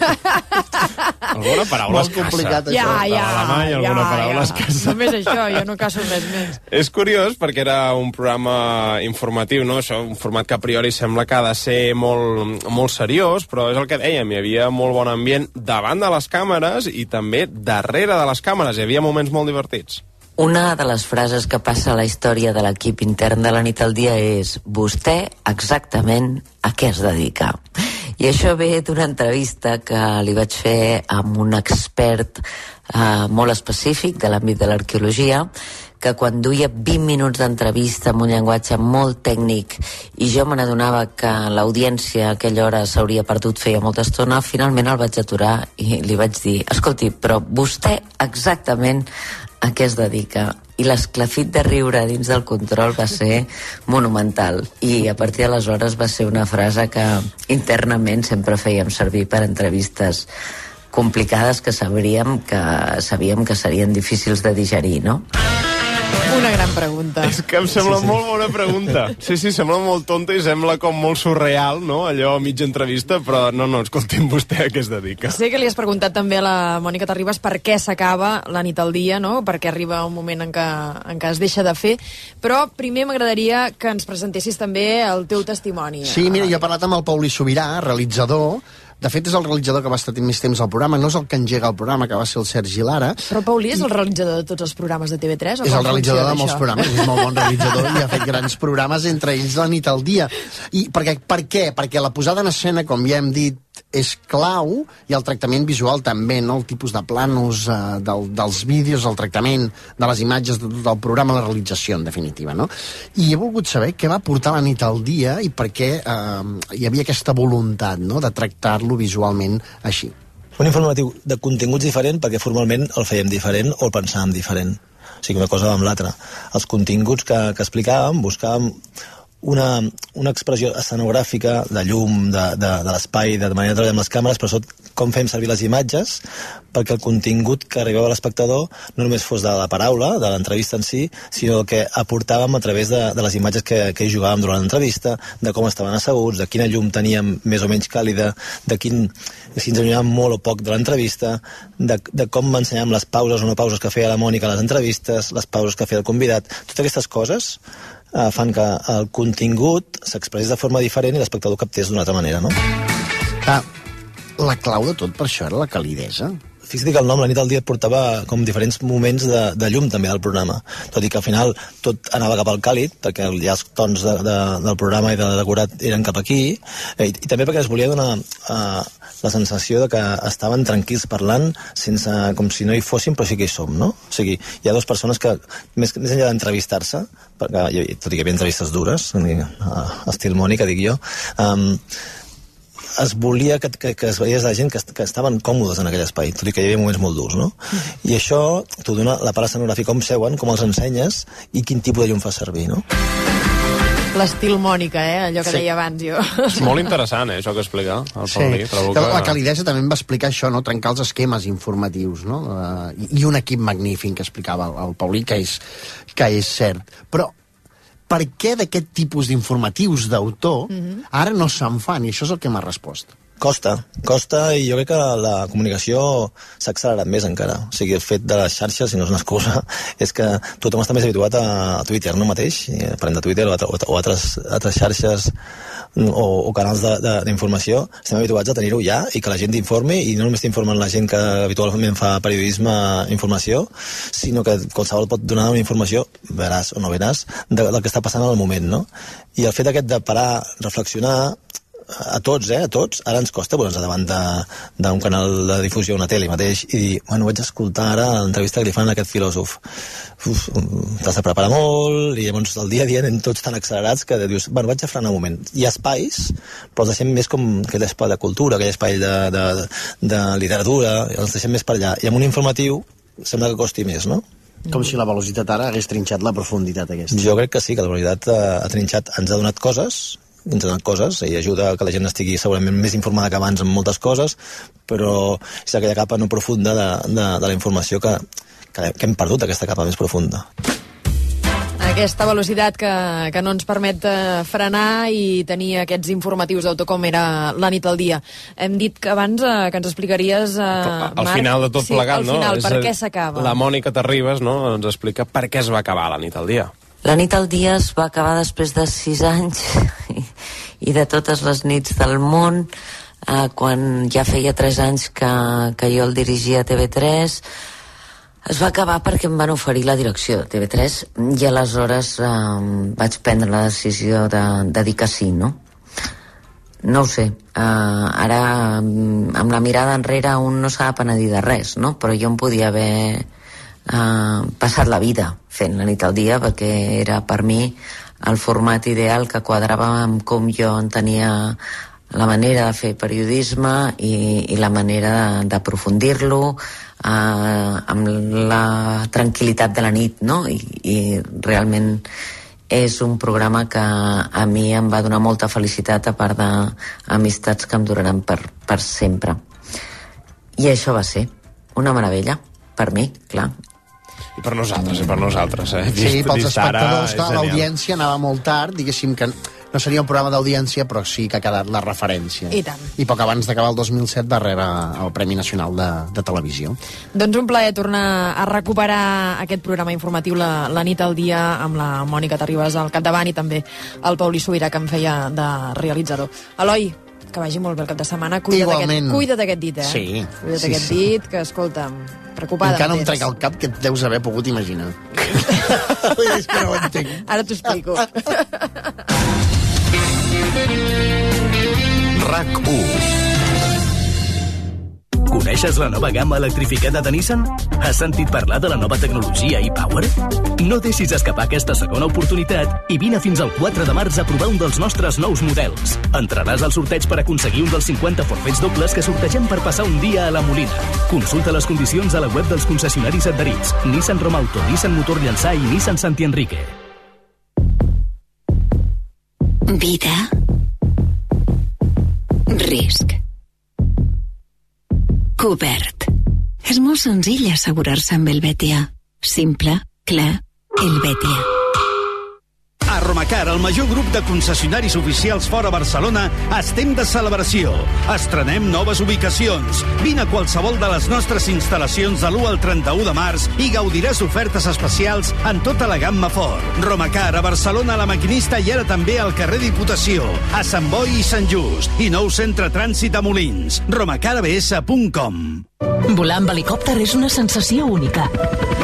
Alguna paraula Molt complicat, ja, això. ja, l'alemany, alguna paraula ja. escassa. Només això, jo no caso res més. És curiós perquè era un programa informatiu, no? Això, un format que a priori sembla que ha de ser molt, molt seriós, però és el que dèiem, hi havia molt bon ambient davant de les càmeres i també darrere de les càmeres. Hi havia moments molt divertits. Una de les frases que passa a la història de l'equip intern de la nit al dia és vostè exactament a què es dedica. I això ve d'una entrevista que li vaig fer amb un expert eh, molt específic de l'àmbit de l'arqueologia, que quan duia 20 minuts d'entrevista amb un llenguatge molt tècnic i jo me n'adonava que l'audiència a aquella hora s'hauria perdut feia molta estona, finalment el vaig aturar i li vaig dir, escolti, però vostè exactament a què es dedica? I l'esclafit de riure dins del control va ser monumental. I a partir d'aleshores va ser una frase que internament sempre fèiem servir per entrevistes complicades que sabríem que sabíem que serien difícils de digerir, no? Una gran pregunta. És que em sembla sí, sí. molt bona pregunta. Sí, sí, sembla molt tonta i sembla com molt surreal, no?, allò a mitja entrevista, però no, no, escolti'm vostè a què es dedica. Sé que li has preguntat també a la Mònica Terribas per què s'acaba la nit al dia, no?, perquè arriba un moment en què, en què es deixa de fer, però primer m'agradaria que ens presentessis també el teu testimoni. Sí, mira, jo he parlat amb el Pauli Sobirà, realitzador, de fet, és el realitzador que va estar més temps al programa, no és el que engega el programa, que va ser el Sergi Lara. Però Paulí és el realitzador de tots els programes de TV3? O és el realitzador de molts programes, és molt bon realitzador i ha fet grans programes, entre ells la nit al dia. I perquè, per què? Perquè la posada en escena, com ja hem dit, és clau i el tractament visual també, no? el tipus de planos eh, del, dels vídeos, el tractament de les imatges de tot el programa, la realització en definitiva. No? I he volgut saber què va portar la nit al dia i per què eh, hi havia aquesta voluntat no? de tractar-lo visualment així. Un informatiu de continguts diferent perquè formalment el fèiem diferent o el pensàvem diferent. O sigui, una cosa amb l'altra. Els continguts que, que explicàvem, buscàvem una, una expressió escenogràfica de llum, de, de, de l'espai, de manera de treballar amb les càmeres, però sobretot com fem servir les imatges perquè el contingut que arribava a l'espectador no només fos de la paraula, de l'entrevista en si, sinó que aportàvem a través de, de les imatges que, que hi jugàvem durant l'entrevista, de com estaven asseguts, de quina llum teníem més o menys càlida, de quin, si ens allunyàvem molt o poc de l'entrevista, de, de com ensenyàvem les pauses o no pauses que feia la Mònica a les entrevistes, les pauses que feia el convidat, totes aquestes coses eh, fan que el contingut s'expressés de forma diferent i l'espectador captés d'una altra manera, no? Ah, la clau de tot per això era la calidesa. Fixa't que el nom La nit al dia portava com diferents moments de, de llum també del programa, tot i que al final tot anava cap al càlid, perquè ja els tons de, de, del programa i de decorat eren cap aquí, eh, i, i també perquè es volia donar eh, la sensació de que estaven tranquils parlant sense, com si no hi fóssim però sí que hi som, no? O sigui, hi ha dues persones que, més, més enllà d'entrevistar-se, perquè, tot i que hi havia entrevistes dures, estil Mònica, dic jo, um, es volia que, que, que es veiés la gent que, que estaven còmodes en aquell espai, tot i que hi havia moments molt durs, no? Mm. I això t'ho dona la part escenogràfica, com seuen, com els ensenyes i quin tipus de llum fa servir, no? L'estil Mònica, eh? allò que Sí. deia abans jo. És molt interessant, eh, això que explica el Sí, Paulí. Trobo que... la calidesa també em va explicar això, no? trencar els esquemes informatius, no? Uh, i, un equip magnífic que explicava el, el Paulí, que és, que és cert. Però per què d'aquest tipus d'informatius d'autor Mhm. ara no se'n fan? I això és el que m'ha respost. Costa, costa i jo crec que la comunicació s'ha accelerat més encara. O sigui, el fet de les xarxes, si no és una excusa, és que tothom està més habituat a, a Twitter, no mateix? Parlem de Twitter o, altre- o altres, altres xarxes o, o canals d'informació, estem habituats a tenir-ho ja i que la gent t'informi i no només t'informen la gent que habitualment fa periodisme informació, sinó que qualsevol pot donar una informació, veràs o no veràs, de, del que està passant al moment, no? I el fet aquest de parar, reflexionar, a tots, eh, a tots, ara ens costa posar-nos davant d'un canal de difusió, una tele mateix, i dir, bueno, vaig escoltar ara l'entrevista que li fan a aquest filòsof. T'has de preparar molt, i llavors el dia a dia anem tots tan accelerats que dius, bueno, vaig a frenar un moment. Hi ha espais, però els deixem més com aquell espai de cultura, aquell espai de, de, de literatura, els deixem més per allà. I amb un informatiu sembla que costi més, no? Com si la velocitat ara hagués trinxat la profunditat aquesta. Jo crec que sí, que la veritat eh, ha trinxat, ens ha donat coses, donat coses i ajuda a que la gent estigui segurament més informada que abans en moltes coses, però és aquella capa no profunda de, de, de la informació que, que, que hem perdut, aquesta capa més profunda. Aquesta velocitat que, que no ens permet eh, frenar i tenir aquests informatius d'autor com era la nit al dia. Hem dit que abans eh, que ens explicaries... Eh, al Marc, final de tot sí, plegat, al no? final, És per què s'acaba? La Mònica Terribas, no?, ens explica per què es va acabar la nit al dia. La nit al dia es va acabar després de sis anys i, i de totes les nits del món, eh, quan ja feia tres anys que, que jo el dirigia a TV3, es va acabar perquè em van oferir la direcció de TV3 i aleshores eh, vaig prendre la decisió de, de dir que sí, no? no ho sé, uh, ara mm, amb la mirada enrere un no s'ha de penedir de res, no? però jo em podia haver uh, passat la vida fent la nit al dia perquè era per mi el format ideal que quadrava amb com jo entenia la manera de fer periodisme i, i la manera d'aprofundir-lo eh, amb la tranquil·litat de la nit, no? I, i realment és un programa que a mi em va donar molta felicitat a part d'amistats que em duraran per, per sempre. I això va ser una meravella, per mi, clar. I per nosaltres, i per nosaltres, eh? Sí, Vist- pels vist ara, espectadors, clar, l'audiència anava molt tard, diguéssim que no seria un programa d'audiència, però sí que ha quedat la referència. I tant. I poc abans d'acabar el 2007 va rebre el Premi Nacional de, de Televisió. Doncs un plaer tornar a recuperar aquest programa informatiu la, la nit al dia amb la Mònica Terribas al capdavant i també el Pauli Sobirà que em feia de realitzador. Eloi, que vagi molt bé el cap de setmana. Cuida't Igualment. aquest, cuida't aquest dit, eh? Sí, Cuida't sí, aquest sí. dit, que, escolta'm, preocupada. Encara no em trec al cap que et deus haver pogut imaginar. és que no ho entenc. Ara t'ho explico. RAC 1 Coneixes la nova gamma electrificada de Nissan? Has sentit parlar de la nova tecnologia e-Power? No deixis escapar aquesta segona oportunitat i vine fins al 4 de març a provar un dels nostres nous models. Entraràs al sorteig per aconseguir un dels 50 forfets dobles que sortegem per passar un dia a la Molina. Consulta les condicions a la web dels concessionaris adherits. Nissan Romauto, Nissan Motor Llançà i Nissan Santi Enrique. Vida. Risc. Cobert. És molt senzill assegurar-se amb el Betia. Simple, clar, el Betia. A Romacar, el major grup de concessionaris oficials fora Barcelona, estem de celebració. Estrenem noves ubicacions. Vine a qualsevol de les nostres instal·lacions de l'1 al 31 de març i gaudiràs ofertes especials en tota la gamma Ford. Romacar, a Barcelona, a la Maquinista i ara també al carrer Diputació, a Sant Boi i Sant Just, i nou centre trànsit a Molins. romacarabs.com Volar amb helicòpter és una sensació única.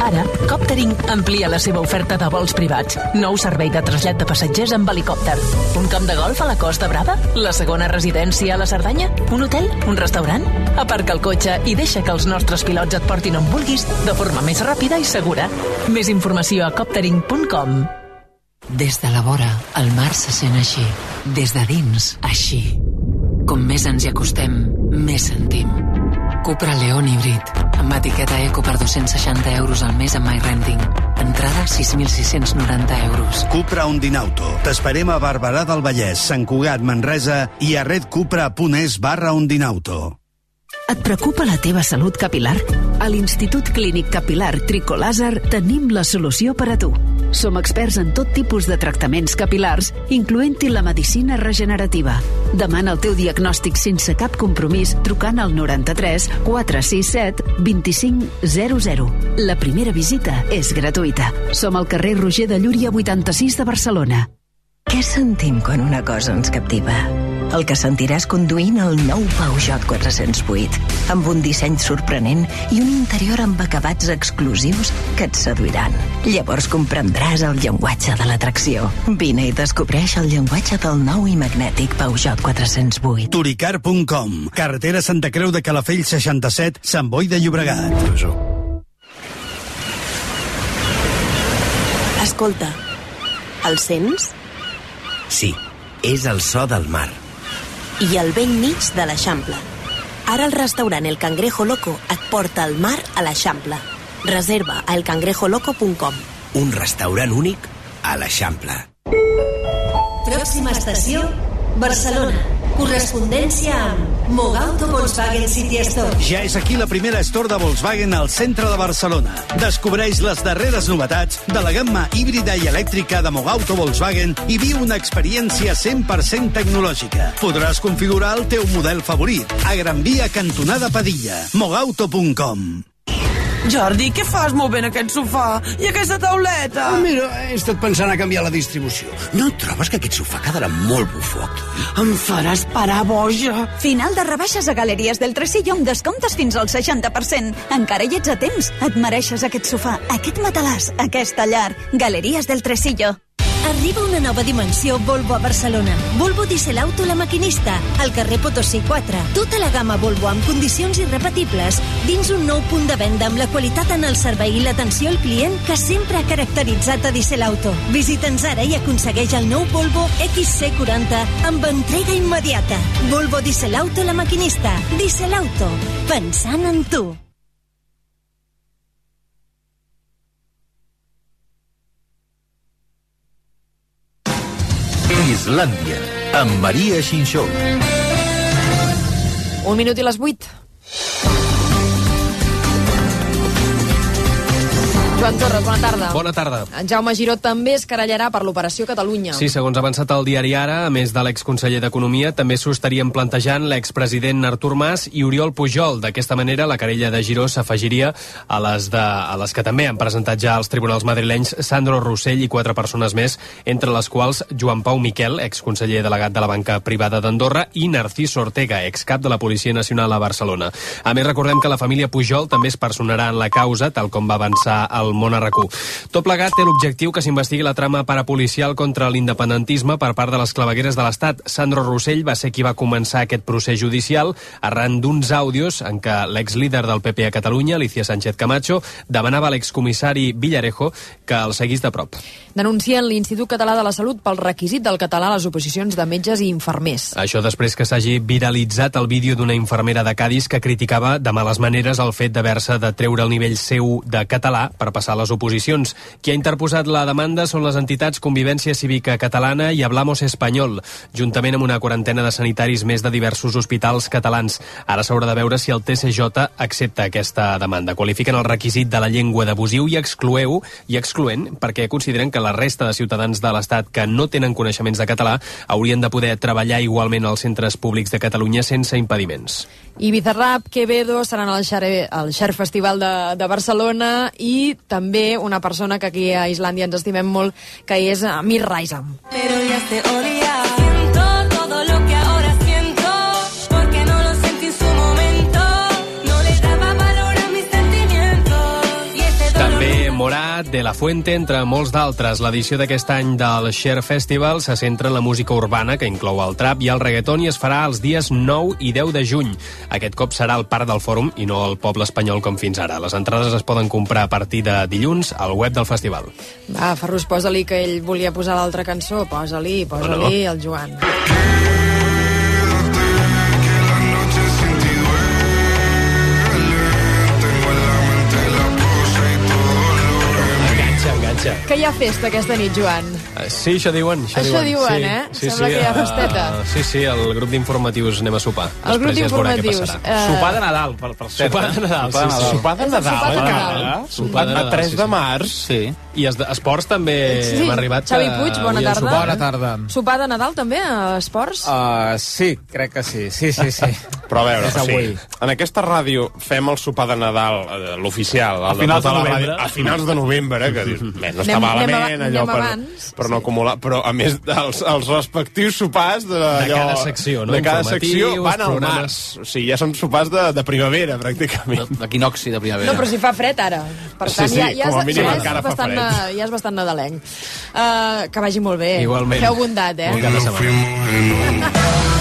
Ara, Coptering amplia la seva oferta de vols privats. Nou servei de trasllat de passatgers amb helicòpter. Un camp de golf a la Costa Brava? La segona residència a la Cerdanya? Un hotel? Un restaurant? Aparca el cotxe i deixa que els nostres pilots et portin on vulguis de forma més ràpida i segura. Més informació a coptering.com. Des de la vora, el mar se sent així. Des de dins, així. Com més ens hi acostem, més sentim. Cupra León híbrid, amb etiqueta eco per 260 euros al mes amb MyRenting. Entrada 6.690 euros. Cupra Ondinauto. T'esperem a Barberà del Vallès, Sant Cugat, Manresa i a redcupra.es barra Ondinauto. Et preocupa la teva salut capilar? A l'Institut Clínic Capilar Tricolàser tenim la solució per a tu. Som experts en tot tipus de tractaments capilars, incloent-hi la medicina regenerativa. Demana el teu diagnòstic sense cap compromís trucant al 93 467 2500. La primera visita és gratuïta. Som al carrer Roger de Llúria 86 de Barcelona. Què sentim quan una cosa ens captiva? El que sentiràs conduint el nou Peugeot 408, amb un disseny sorprenent i un interior amb acabats exclusius que et seduiran. Llavors comprendràs el llenguatge de l'atracció. Vine i descobreix el llenguatge del nou i magnètic Peugeot 408. Turicar.com. Carretera Santa Creu de Calafell 67, Sant Boi de Llobregat. Escolta, el sents? Sí, és el so del mar. I al vell mig de l'Eixample. Ara el restaurant El Cangrejo Loco et porta al mar a l'Eixample. Reserva a elcangrejoloco.com. Un restaurant únic a l'Eixample. Pròxima estació, Barcelona. Correspondència amb Mogauto Volkswagen City Store. Ja és aquí la primera store de Volkswagen al centre de Barcelona. Descobreix les darreres novetats de la gamma híbrida i elèctrica de Mogauto Volkswagen i viu una experiència 100% tecnològica. Podràs configurar el teu model favorit a Gran Via cantonada Padilla. Mogauto.com Jordi, què fas movent aquest sofà i aquesta tauleta? Ah, mira, he estat pensant a canviar la distribució. No trobes que aquest sofà quedarà molt bufó aquí? Em faràs parar boja. Final de rebaixes a Galeries del Tresillo amb descomptes fins al 60%. Encara hi ets a temps. Et mereixes aquest sofà, aquest matalàs, aquesta llar. Galeries del Tresillo. Arriba una nova dimensió Volvo a Barcelona. Volvo Diesel Auto La Maquinista, al carrer Potosí 4. Tota la gamma Volvo amb condicions irrepetibles dins un nou punt de venda amb la qualitat en el servei i l'atenció al client que sempre ha caracteritzat a Diesel Auto. Visita'ns ara i aconsegueix el nou Volvo XC40 amb entrega immediata. Volvo Diesel Auto La Maquinista. Diesel Auto. Pensant en tu. Islàndia, amb Maria Xinxó. Un minut i les 8. Joan Torres, bona tarda. Bona tarda. En Jaume Giró també es carallarà per l'Operació Catalunya. Sí, segons ha avançat el diari Ara, a més de l'exconseller d'Economia, també s'ho estarien plantejant l'expresident Artur Mas i Oriol Pujol. D'aquesta manera, la querella de Giró s'afegiria a, les de, a les que també han presentat ja als tribunals madrilenys Sandro Rossell i quatre persones més, entre les quals Joan Pau Miquel, exconseller delegat de la banca privada d'Andorra, i Narcís Ortega, excap de la Policia Nacional a Barcelona. A més, recordem que la família Pujol també es personarà en la causa, tal com va avançar el món a RAC1. Tot plegat té l'objectiu que s'investigui la trama parapolicial contra l'independentisme per part de les clavegueres de l'Estat. Sandro Rossell va ser qui va començar aquest procés judicial arran d'uns àudios en què l'exlíder del PP a Catalunya, Alicia Sánchez Camacho, demanava a l'excomissari Villarejo que el seguís de prop. Denuncien l'Institut Català de la Salut pel requisit del català a les oposicions de metges i infermers. Això després que s'hagi viralitzat el vídeo d'una infermera de Cádiz que criticava de males maneres el fet d'haver-se de treure el nivell seu de català per passar les oposicions. Qui ha interposat la demanda són les entitats Convivència Cívica Catalana i Hablamos Espanyol, juntament amb una quarantena de sanitaris més de diversos hospitals catalans. Ara s'haurà de veure si el TCJ accepta aquesta demanda. Qualifiquen el requisit de la llengua d'abusiu i excloeu i excloent perquè consideren que la resta de ciutadans de l'Estat que no tenen coneixements de català haurien de poder treballar igualment als centres públics de Catalunya sense impediments. I Bizarrap, Quevedo seran al Xer, al Xer Festival de, de Barcelona i també una persona que aquí a Islàndia ens estimem molt, que és Mir Raisam. Pero ya te odia. De La Fuente, entre molts d'altres. L'edició d'aquest any del Share Festival se centra en la música urbana, que inclou el trap i el reggaeton, i es farà els dies 9 i 10 de juny. Aquest cop serà al Parc del Fòrum i no al poble espanyol com fins ara. Les entrades es poden comprar a partir de dilluns al web del festival. Va, Ferrus, posa-li que ell volia posar l'altra cançó. Posa-li, posa-li el Joan. Enganxa. Que hi ha festa aquesta nit, Joan? Eh, Sí, això diuen. Això, Això diuen, sí, eh? Sí, Sembla sí, que hi ha eh, festeta. sí, sí, el grup d'informatius anem a sopar. El grup Després ja es veurà què d'informatius, passarà. eh, Sopar de Nadal, per, per cert. Sopar de Nadal, sí, sí. Sopar de És el Nadal, sopar de encara. Nadal. Sopar de A Nadal, 3 sí, de sí. març. Sí. I es, esports també Sí, hem arribat. Xavi que Puig, bona tarda. sopar. Bona tarda. Sopar de Nadal també a esports? Uh, sí, crec que sí. Sí, sí, sí. Però a veure, o sigui, en aquesta ràdio fem el sopar de Nadal, eh, l'oficial, A el finals tota de novembre. ràdio, a finals de novembre, eh, que dius, bé, no està Anem- malament, anem a- allò, anem per, abans, per no acumular, però a més dels els respectius sopars de, allò, cada secció, no? de cada secció van al programes. març. O sigui, ja són sopars de, de primavera, pràcticament. L'equinoxi de primavera. No, però si fa fred ara. Per Sí, tant, sí, ja, ja, com a és, mínim ja, és encara fa bastant, fred. Ja és bastant nadalenc. Uh, que vagi molt bé. Igualment. Feu bondat, eh? Bon cap de setmana.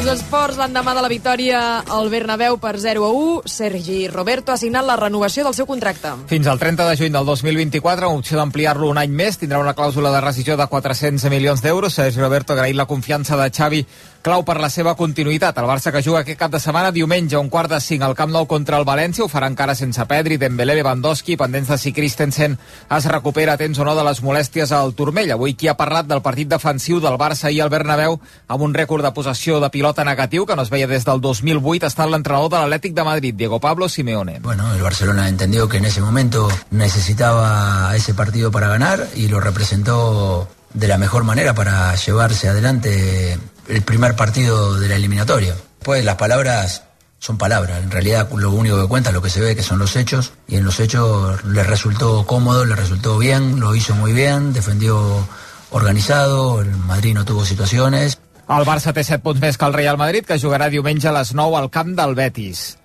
Els esports l'endemà de la victòria al Bernabéu per 0 a 1. Sergi Roberto ha signat la renovació del seu contracte. Fins al 30 de juny del 2024, amb opció d'ampliar-lo un any més, tindrà una clàusula de rescisió de 400 milions d'euros. Sergi Roberto ha agraït la confiança de Xavi, clau per la seva continuïtat. El Barça que juga aquest cap de setmana diumenge un quart de cinc al Camp Nou contra el València ho farà encara sense Pedri, Dembélé, Lewandowski, pendents de si Christensen es recupera a temps o no de les molèsties al turmell. Avui qui ha parlat del partit defensiu del Barça i el Bernabéu amb un rècord de possessió de pilota negatiu que no es veia des del 2008 està l'entrenador de l'Atlètic de Madrid, Diego Pablo Simeone. Bueno, el Barcelona entendió que en ese momento necesitaba ese partido para ganar y lo representó de la mejor manera para llevarse adelante el primer partido de la eliminatoria. Pues las palabras son palabras, en realidad lo único que cuenta es lo que se ve, que son los hechos, y en los hechos le resultó cómodo, le resultó bien, lo hizo muy bien, defendió organizado, el Madrid no tuvo situaciones, El Barça té 7 punts més Real Madrid, que jugarà diumenge a les 9 al camp del Betis.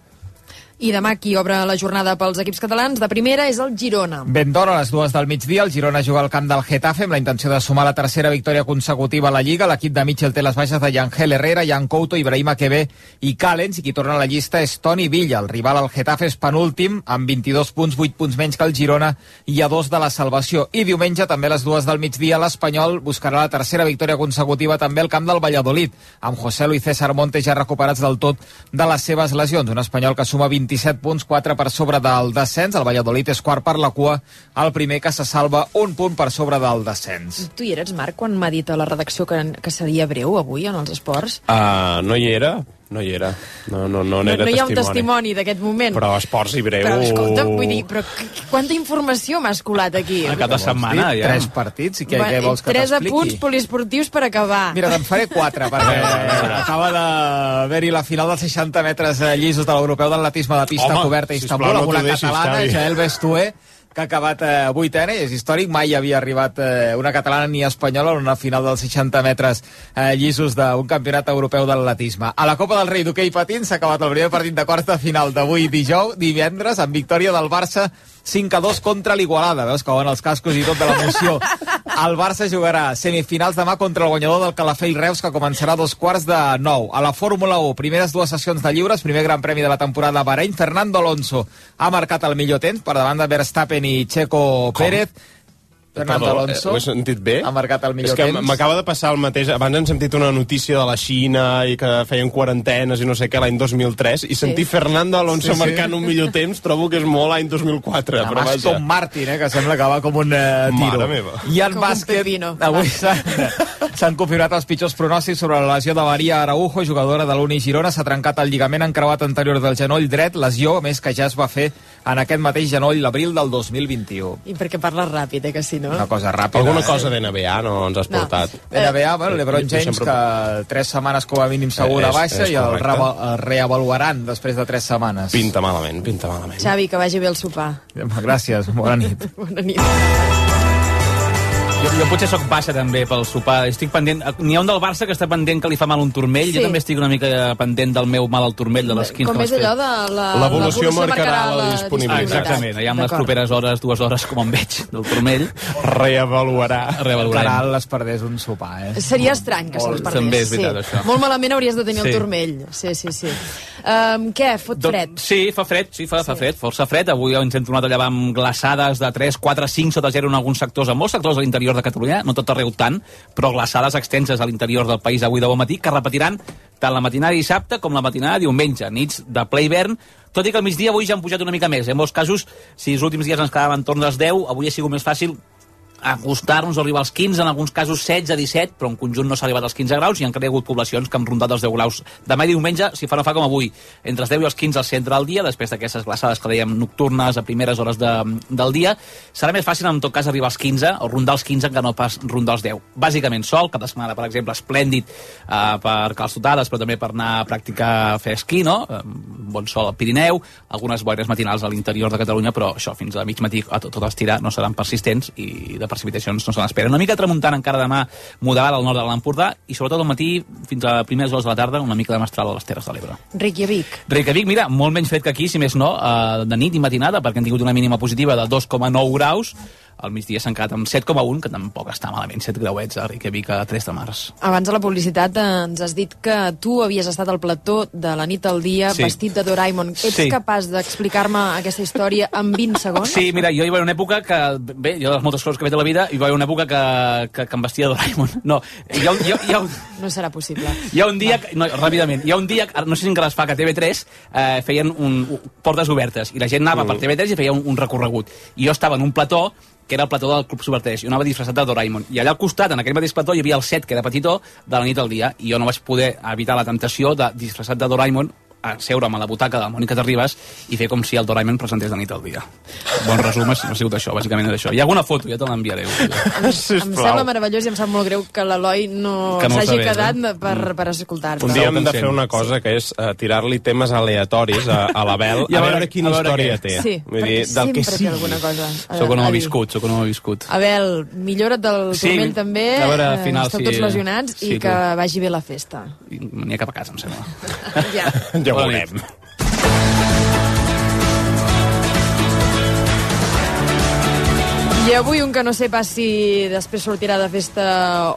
I demà qui obre la jornada pels equips catalans de primera és el Girona. Ben d'hora, a les dues del migdia, el Girona juga al camp del Getafe amb la intenció de sumar la tercera victòria consecutiva a la Lliga. L'equip de Mitchell té les baixes de Yangel Herrera, Jan Couto, Ibrahima Kebe i Callens, i qui torna a la llista és Toni Villa. El rival al Getafe és penúltim, amb 22 punts, 8 punts menys que el Girona i a dos de la salvació. I diumenge, també a les dues del migdia, l'Espanyol buscarà la tercera victòria consecutiva també al camp del Valladolid, amb José Luis César Montes ja recuperats del tot de les seves lesions. Un espanyol que suma 27 punts, 4 per sobre del descens. El Valladolid és quart per la cua, el primer que se salva un punt per sobre del descens. Tu hi eres, Marc, quan m'ha dit a la redacció que, que seria breu avui en els esports? Uh, no hi era, no hi era. No, no, no, No, n'era no hi ha un testimoni. testimoni d'aquest moment. Però esports i breu... Però escolta, vull dir, però qu- quanta informació m'has colat aquí? Ah, cada setmana, ja. Tres partits, i què, què vols que Tres t'expliqui? apunts poliesportius per acabar. Mira, te'n faré quatre, perquè acaba d'haver-hi la final dels 60 metres eh, llisos de l'europeu d'atletisme de pista Home, coberta a Istanbul, amb una catalana. Jael Bestué, que ha acabat eh, vuitena, i és històric, mai havia arribat eh, una catalana ni espanyola en una final dels 60 metres eh, llisos d'un campionat europeu d'atletisme. A la Copa del Rei d'hoquei patins s'ha acabat el primer partit de quarta final d'avui dijous, divendres, amb victòria del Barça 5 a 2 contra l'Igualada. Veus que van els cascos i tot de l'emoció. El Barça jugarà semifinals demà contra el guanyador del Calafell Reus, que començarà a dos quarts de nou. A la Fórmula 1, primeres dues sessions de lliures, primer gran premi de la temporada a Bahrein, Fernando Alonso ha marcat el millor temps per davant de Verstappen i Checo Pérez. Fernando Perdó, Alonso eh, ho he sentit bé? ha marcat el millor És que temps. m'acaba de passar el mateix. Abans hem sentit una notícia de la Xina i que feien quarantenes i no sé què l'any 2003 i sentir Fernando Alonso Sí, sí. marcant un millor temps trobo que és molt l'any 2004. Amb però vaja. Aston Martin, eh, que sembla que va com un eh, tiro. Mare meva. I en Com bàsquet, avui s'han s'han confirmat els pitjors pronòstics sobre la lesió de Maria Araujo, jugadora de l'Uni Girona. S'ha trencat el lligament encreuat anterior del genoll dret, lesió, a més, que ja es va fer en aquest mateix genoll l'abril del 2021. I perquè parles ràpid, eh, que si no? Una cosa ràpida. Alguna eh? cosa de NBA no ens has No. portat? NBA, bueno, l'Ebron James, sempre- que tres setmanes com a mínim segur de És- baixa és i el reva- el reavaluaran després de tres setmanes. Pinta malament, pinta malament. Xavi, que vagi bé el sopar. Gràcies, bona nit. Bona nit. Jo, jo potser sóc baixa també pel sopar. Estic pendent... N'hi ha un del Barça que està pendent que li fa mal un turmell. Sí. Jo també estic una mica pendent del meu mal al turmell de les 15 Com és allò de la... L'evolució marcarà la disponibilitat. Ah, exactament. Ja amb les properes hores, dues hores, com em veig, del turmell. Reavaluarà. Reavaluarem. Caral es perdés un sopar, eh? Seria estrany que se'ls Molt. perdés. També és veritat, sí. això. Molt malament hauries de tenir Sí. el turmell. Sí, sí, sí. Um, què, fot fred? Doncs, sí, fa fred, sí, fa, fa fred, força fred. Avui ens hem tornat a llevar amb glaçades de 3, 4, 5 sota zero en alguns sectors, en molts sectors a l'interior de Catalunya, no tot arreu tant, però glaçades extenses a l'interior del país avui de bon matí, que repetiran tant la matinada de dissabte com la matinada de diumenge, nits de ple hivern, tot i que al migdia avui ja han pujat una mica més. En molts casos, si els últims dies ens quedaven entorn dels 10, avui ha sigut més fàcil acostar-nos arribar als 15, en alguns casos 16, 17, però en conjunt no s'ha arribat als 15 graus i han cregut poblacions que han rondat els 10 graus. Demà i diumenge, si fa no fa com avui, entre els 10 i els 15 al centre del dia, després d'aquestes glaçades que dèiem nocturnes a primeres hores de, del dia, serà més fàcil en tot cas arribar als 15 o rondar els 15 que no pas rondar els 10. Bàsicament sol, cada setmana, per exemple, esplèndid eh, per calçotades, però també per anar a practicar a fer esquí, no? Bon sol al Pirineu, algunes boires matinals a l'interior de Catalunya, però això fins a mig matí a tot, tot estirar no seran persistents i de precipitacions no se n'espera. Una mica tramuntant encara demà moderada al nord de l'Empordà i sobretot al matí fins a primeres hores de la tarda una mica de mestral a les Terres de l'Ebre. Reykjavik. Reykjavik, mira, molt menys fred que aquí, si més no, eh, de nit i matinada, perquè han tingut una mínima positiva de 2,9 graus. Al migdia s'han quedat amb 7,1, que tampoc està malament, 7 grauets a Reykjavik a 3 de març. Abans de la publicitat ens has dit que tu havies estat al plató de la nit al dia Sí. vestit de Doraemon. Ets Sí. capaç d'explicar-me aquesta història en 20 segons? Sí, mira, jo hi va haver una època que... Bé, jo de les moltes coses que he fet a la vida, hi va haver una època que, que, que em vestia de Doraemon. No, hi ha, un- hi ha, hi ha, un- No serà possible. hi ha un dia... Que, no, ràpidament. Hi ha un dia, que- no sé si encara es fa, que a TV3 eh, feien un, un, portes obertes i la gent anava Mm. per TV3 i feia un, un recorregut. I jo estava en un plató que era el plató del Club Subverteix. Jo anava disfressat de Doraemon. I allà al costat, en aquell mateix plató, hi havia el set, que era petitó, de la nit al dia. I jo no vaig poder evitar la temptació de, disfressat de Doraemon, a seure'm a la butaca de la Mònica Terribas i fer com si el Doraemon presentés de nit al dia. Bon resum, ha sigut això, bàsicament és això. Hi ha alguna foto, ja te l'enviaré. Em sembla meravellós i em sap molt greu que l'Eloi no Que no s'hagi sabés, quedat eh? per, per escoltar-te. Un dia hem de fer una cosa que és uh, tirar-li temes aleatoris a, a l'Abel I a veure quina a veure història què. té. Sí, Vull dir, del sempre que té sigui. alguna cosa a, Sóc un a home viscut, sóc un home viscut. Abel, millora't del Sí, turmell també. a veure, eh, al final, Esteu sí. tots lesionats Sí, i que tu. vagi bé la festa. N'hi ha cap a casa, em sembla. Ja. Ja bona ho. Nit. I avui un que no sé pas si després sortirà de festa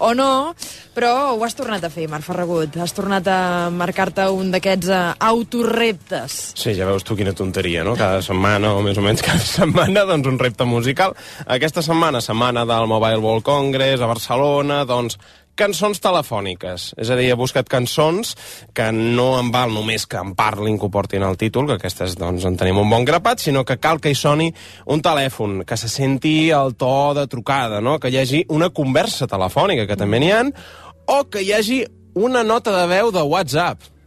o no, però ho has tornat a fer, Marc Ferragut. Has tornat a marcar-te un d'aquests eh, autoreptes. Sí, ja veus tu quina tonteria, no? Cada setmana, o més o menys cada setmana, doncs un repte musical. Aquesta setmana, setmana del Mobile World Congress a Barcelona, doncs cançons telefòniques. És a dir, he buscat cançons que no en val només que en parlin, que ho portin al títol, que aquestes doncs en tenim un bon grapat, sinó que cal que hi soni un telèfon, que se senti el to de trucada, no? que hi hagi una conversa telefònica, que també n'hi han, o que hi hagi una nota de veu de WhatsApp.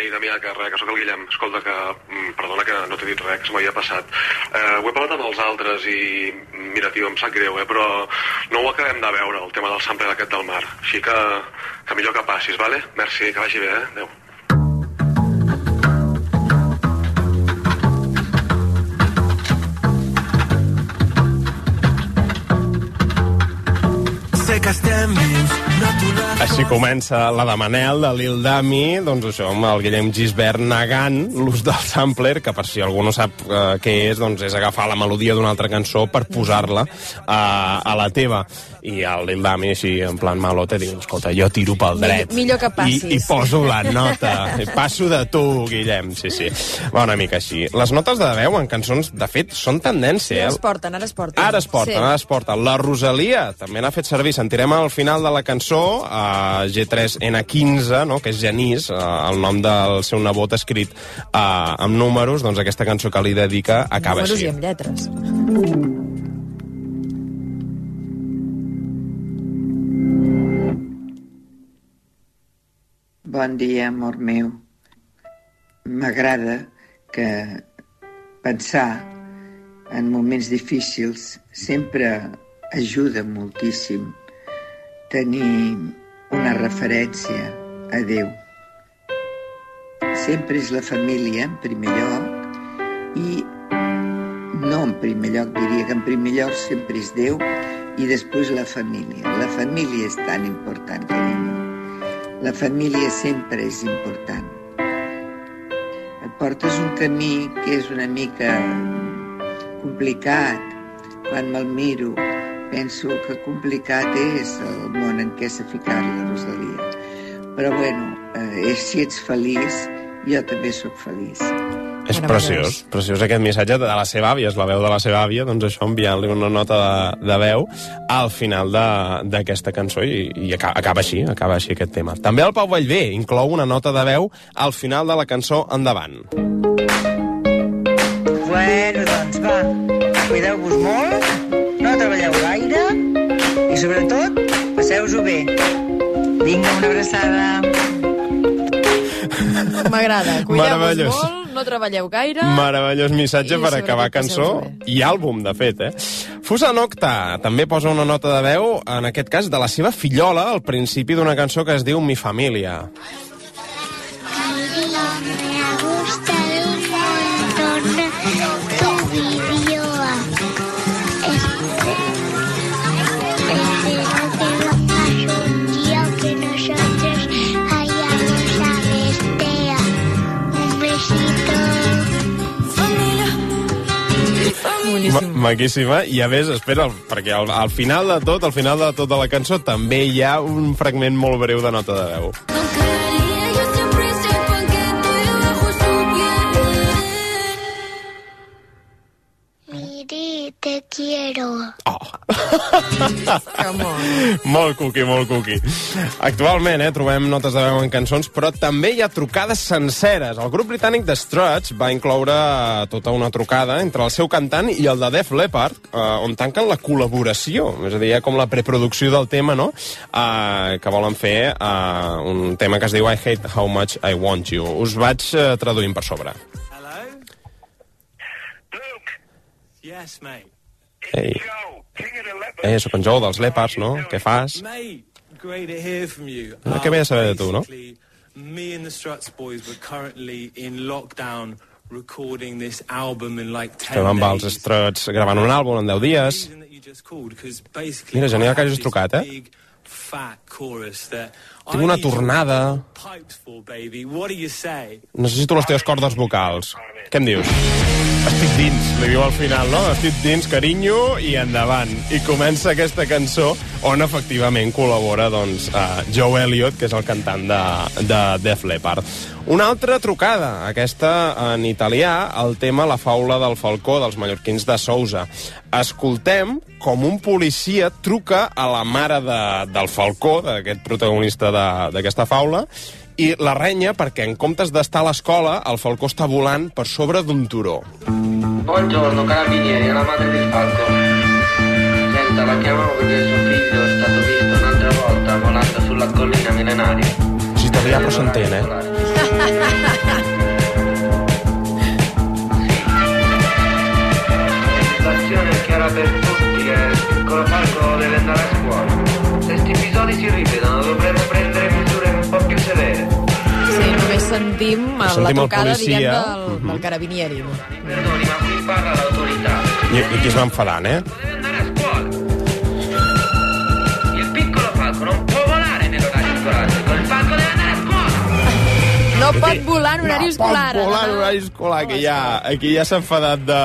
Ei, Damià, que res, que sóc el Guillem. Escolta, que mm, perdona que no t'he dit res, que se m'havia passat. Eh, ho he parlat amb els altres i, mira, tio, em sap greu, eh, però no ho acabem de veure, el tema del sample d'aquest del mar. Així que, que millor que passis, vale? Merci, que vagi bé, eh? Adéu. Sé que estem vius. Així comença la de Manel, de Lil Dami, doncs això, amb el Guillem Gisbert negant l'ús del sampler, que per si algú no sap eh, què és, doncs és agafar la melodia d'una altra cançó per posar-la eh, a la teva. I el Lil Dami, així, en plan malote, diu, escolta, jo tiro pel dret. Millor que passis. I, I poso la nota. I passo de tu, Guillem, sí, sí. Va una mica així. Les notes de veu en cançons, de fet, són tendència. Ara es porten, ara es porten. Ara es porten, Sí. ara es porten. La Rosalia també n'ha fet servir. Sentirem al final de la cançó a G3N15, no? que és Genís, eh, el nom del seu nebot escrit eh, amb números, doncs aquesta cançó que li dedica acaba Números així. i amb lletres. Bon dia, amor meu. M'agrada que pensar en moments difícils sempre ajuda moltíssim tenir una referència a Déu. Sempre és la família en primer lloc i no en primer lloc, diria que en primer lloc sempre és Déu i després la família. La família és tan important, carinyo. La família sempre és important. Et portes un camí que és una mica complicat. Quan me'l miro, penso que complicat és el món en què s'ha ficat la Rosalia. Però bueno, eh, si ets feliç, jo també sóc feliç. És preciós, preciós aquest missatge de la seva àvia, és la veu de la seva àvia, doncs això enviant-li una nota de, de veu al final de- d'aquesta cançó i, i acaba, acaba així, acaba així aquest tema. També el Pau Vallvé inclou una nota de veu al final de la cançó Endavant. Bueno, i sobretot passeu-vos-ho bé. Vinga, una abraçada. M'agrada. Cuideu-vos Meravellós. molt, no treballeu gaire. Meravellós missatge per acabar cançó i àlbum, de fet, eh? Fusa Nocta també posa una nota de veu, en aquest cas, de la seva fillola al principi d'una cançó que es diu Mi Família. Me Ma maquíssima, i a més, espera, perquè al, al final de tot, al final de tota la cançó, també hi ha un fragment molt breu de nota de veu. Miri, te quiero. molt cuqui, molt cuqui. Actualment, eh, trobem notes de veu en cançons, però també hi ha trucades senceres. El grup britànic The Struts va incloure tota una trucada entre el seu cantant i el de Def Leppard, eh, on tanquen la col·laboració, és a dir, com la preproducció del tema, no?, eh, que volen fer eh, un tema que es diu I Hate How Much I Want You. Us vaig eh, traduint per sobre. Ei, eh, sóc en Joe dels Leopards, no? Què fas? No, què ve a saber de tu, no? Me and the Struts boys were currently in lockdown recording this album in like 10 Estem amb els days. Struts gravant un àlbum en 10 dies. Mira, genial que hagis trucat, eh? big fat chorus that Tinc una tornada. Necessito les teves cordes vocals. Què em dius? Estic dins, li diu al final, no? Estic dins, carinyo, i endavant. I comença aquesta cançó on efectivament col·labora doncs, uh, Joe Elliott, que és el cantant de, de Def Leppard. Una altra trucada, aquesta en italià, el tema La faula del falcó dels mallorquins de Sousa. Escoltem com un policia truca a la mare de, del falcó, d'aquest protagonista d'aquesta faula, i la renya perquè en comptes d'estar a l'escola, el falcó està volant per sobre d'un turó. Buongiorno carabinieri, la madre del falco. Senta, la chiamavo perché suo figlio è stato visto un'altra volta volando sulla collina millenaria. És italià però s'entén, eh? La situazione è chiara per tutti e il piccolo falco deve andare a scuola. Episodi si ripetono dovremo prendere misure un po' più severe. Sí, només sentim la Sentim trucada, policia. diguem, del, del carabinieri. Perdoni, ma qui parla l'autorità. I, i aquí es va enfadant, eh? Pot volar en horari escolar. Pot volar en horari escolar, que ja, aquí ja s'ha enfadat de,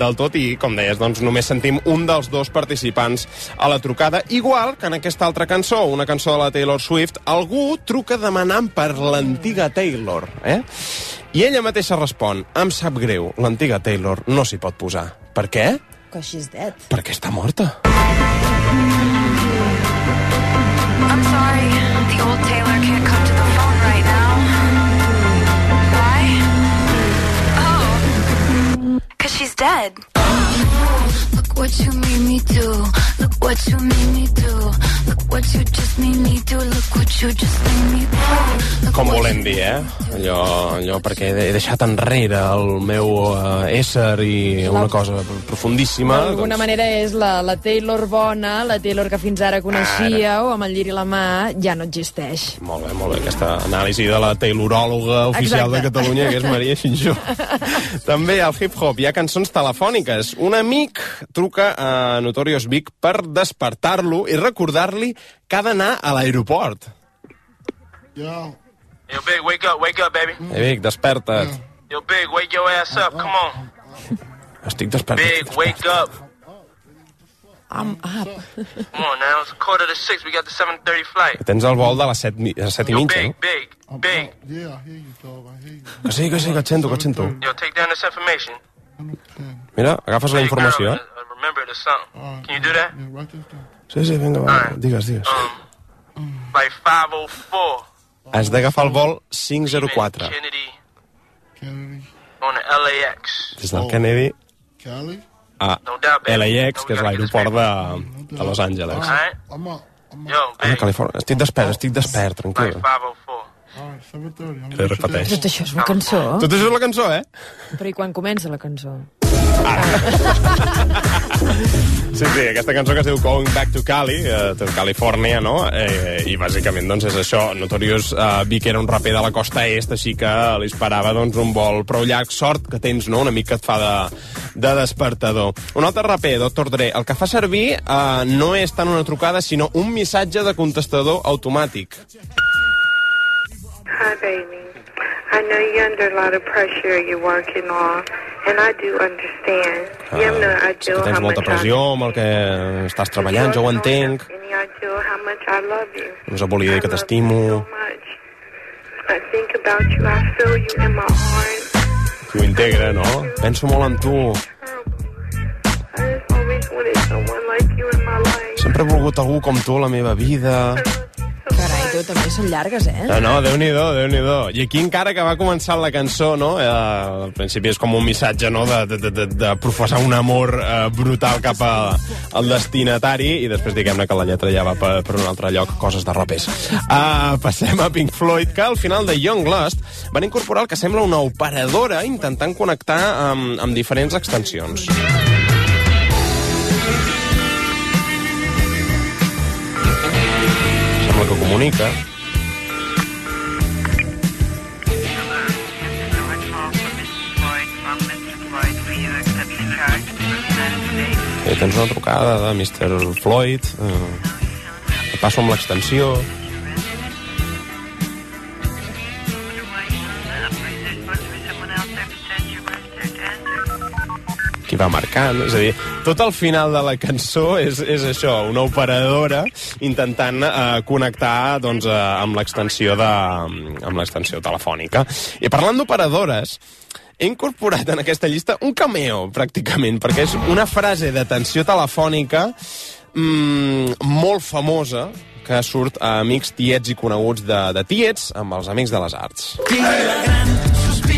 del tot i, com deies, doncs només sentim un dels dos participants a la trucada. Igual que en aquesta altra cançó, una cançó de la Taylor Swift, algú truca demanant per l'antiga Taylor, eh? I ella mateixa respon, em sap greu, l'antiga Taylor no s'hi pot posar. Per què? Because she's dead. Perquè està morta. I'm sorry, the old Taylor can't come because she's dead. Look what you made me do. Look what you made me do. Look what you just made me do. Look what you just made me do. Com volem dir, eh? Allò, allò perquè he deixat enrere el meu uh, ésser i una cosa profundíssima. D'alguna manera és la, la Taylor bona, la Taylor que fins ara coneixíeu, amb el lliri a la mà, ja no existeix. Molt bé, molt bé, aquesta anàlisi de la tayloròloga oficial Exacte. de Catalunya, que és Maria Xinjó. També al hip-hop hi ha cançons telefòniques. Un amic truca a Notorious Big per despertar-lo i recordar-li que ha d'anar a l'aeroport. Yo. Yo, Big, wake up, wake up, baby. Eh, Vic, desperta't. Yo, Big, wake your ass up. Come on. Estic despertat. Big, wake up. I'm up. Come on now. It's a quarter to six. We got the 7.30 flight. Tens el vol de les 7, mi- a les 7 i Yo, mitja, Big, no? Big, Big. Yeah, I hear you, dog. I hear you. Que sí, que sí, que et sento, que et sento. Yo, take down this information. Mira, agafes la informació, eh? Uh, Remember it or something. Can you do that? Yeah, write this down. Sí, sí, vinga, va, digues, digues. Like 504 Has d'agafar el vol 504. Kennedy Kennedy. on the LAX. Des del Kennedy Cali? a No doubt. LAX, que és l'aeroport de, de Los Angeles. All right? I'm. Yo, Ah, Califòrnia. Estic despert, estic despert, tranquil. 504. All right, 7.30. I'm Li repeteix. Tot això és una cançó. Tot això és la cançó, eh? Però i quan comença la cançó? Sí, sí, aquesta cançó que es diu Going Back to Cali, eh, to Califòrnia, no? Eh, I bàsicament, doncs, és això. Notorious eh, Vic era un raper de la costa est, així que li esperava, doncs, un vol prou llarg. Sort que tens, no?, una mica que et fa de, de despertador. Un altre raper, Dr. Dre, el que fa servir eh, no és tant una trucada, sinó un missatge de contestador automàtic. Hi, baby. I know you're under a lot of pressure you're working on, and I do understand. you have no Sé idea que tens how molta much I pressió amb el que estàs treballant, jo ho entenc. any idea how much I love you. Només et volia dir que t'estimo. I think about you, I feel you in my heart. Ho integra, no? Penso molt en tu. I just always wanted someone like you in my life. Sempre he volgut algú com tu a la meva vida. Carai, tu, també són llargues, eh? No, no, Déu-n'hi-do, déu nhi déu I aquí encara que va començar la cançó, no? Eh, al principi és com un missatge, no?, de, de, de, de, de professar un amor eh, brutal cap a, al destinatari i després diguem-ne que la lletra ja va per, per un altre lloc, coses de rapers. Uh, passem a Pink Floyd, que al final de Young Lust van incorporar el que sembla una operadora intentant connectar amb, amb diferents extensions. Comunica. I tens una trucada de Mr. Floyd. Eh, Passo amb l'extensió... qui va marcant, és a dir, tot el final de la cançó és, és això, una operadora intentant eh, connectar doncs, eh, amb l'extensió de, amb l'extensió telefònica. I parlant d'operadores, he incorporat en aquesta llista un cameo, pràcticament, perquè és una frase d'atenció telefònica mm, molt famosa que surt a amics tiets i coneguts de, de tiets amb els amics de les arts. La gran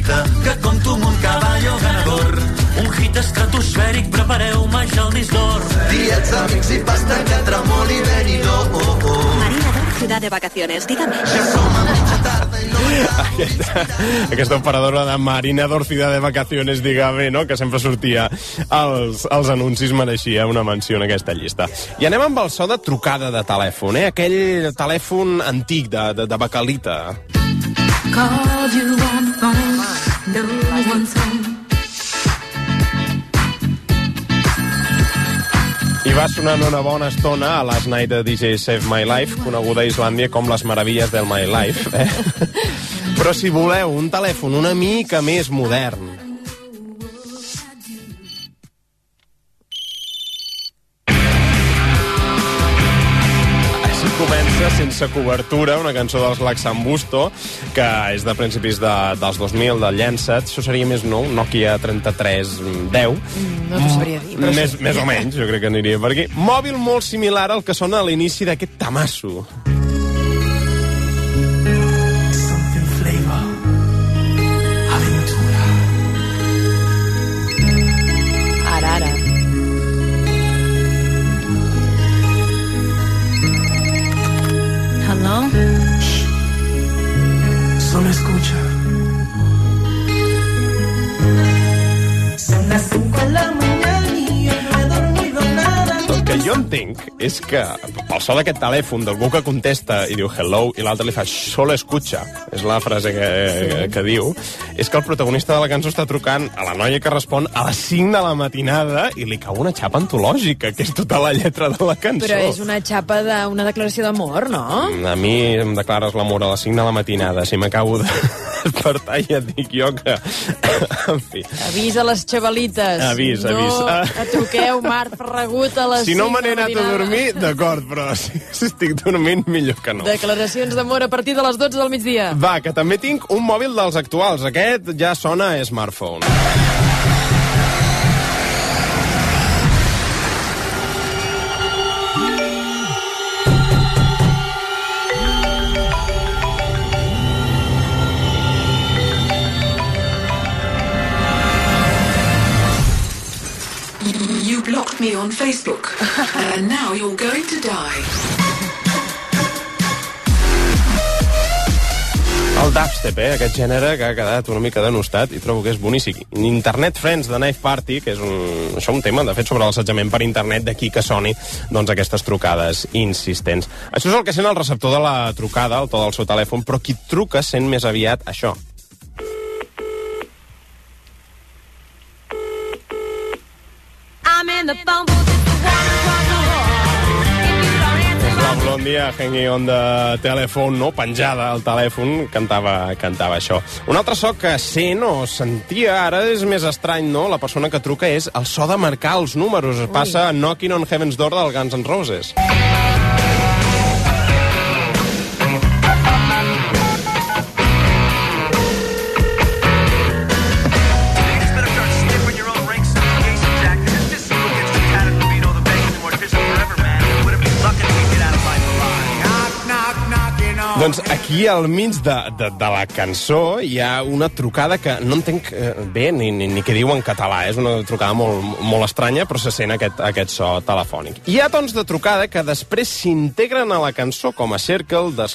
sospita que conto amb un caballo ganador. Un hit estratosfèric, prepareu-me ja el disc d'or. Diets, amics i pasta que tremoli venidor. Oh, oh. Marina Dor, ciudad de vacaciones, dígame. Aquesta, aquesta operadora de Marina Dorcida de Vacaciones, dígame, no? que sempre sortia als, als anuncis, mereixia una menció en aquesta llista. I anem amb el so de trucada de telèfon, eh? aquell telèfon antic de, de, de Bacalita. Called you on the phone, no one's home. I va sonant una bona estona a Last Night de DJ Save My Life, coneguda a Islàndia com les meravilles del My Life. Eh? Però si voleu un telèfon una mica més modern, Comença sense cobertura, una cançó dels Laxambusto, que és de principis de, dels 2000, del Llançat. Això seria més nou, Nokia 3310. No t'ho sabria dir, però més, sí. més o menys, jo crec que aniria per aquí. Mòbil molt similar al que sona a l'inici d'aquest tamasso. És que el so d'aquest telèfon d'algú que contesta i diu hello i l'altre li fa solo escucha, és la frase que, sí. que diu, és que el protagonista de la cançó està trucant a la noia que respon a les 5 de la matinada i li cau una xapa antològica, que és tota la lletra de la cançó. Però és una xapa d'una declaració d'amor, no? A mi em declares l'amor a les 5 de la matinada, si m'acabo de despertar ja et dic jo que... en fi. Avisa les xavalites. Avís, no avís. Ah. atoqueu Marc Ferragut a les Si no 5 me n'he anat a matinada. Dormir, d'acord, però si, si estic dormint, millor que no. Declaracions d'amor a partir de les 12 del migdia. Va, que també tinc un mòbil dels actuals. Aquest ja sona a smartphone. Me on Facebook, and now you're going to die. El dubstep, eh? aquest gènere que ha quedat una mica denostat i trobo que és boníssim. Internet Friends de Knife Party, que és un, això un tema, de fet, sobre l'assetjament per internet, d'aquí que soni doncs, aquestes trucades insistents. Això és el que sent el receptor de la trucada, el to del seu telèfon, però qui truca sent més aviat això. I'm in the phone booth. It's the one across the hall. És la Blondia hanging on the telephone, no? penjada al telèfon, cantava, cantava això. Un altre so que sent o sentia ara és més estrany, no? La persona que truca és el so de marcar els números. Es passa Knocking on Heaven's Door del Guns N' Roses. Doncs aquí al mig de, de, de la cançó hi ha una trucada que no entenc eh, bé ni, ni, ni què diu en català. És una trucada molt, molt estranya, però se sent aquest, aquest so telefònic. Hi ha tons de trucada que després s'integren a la cançó com a Circle de.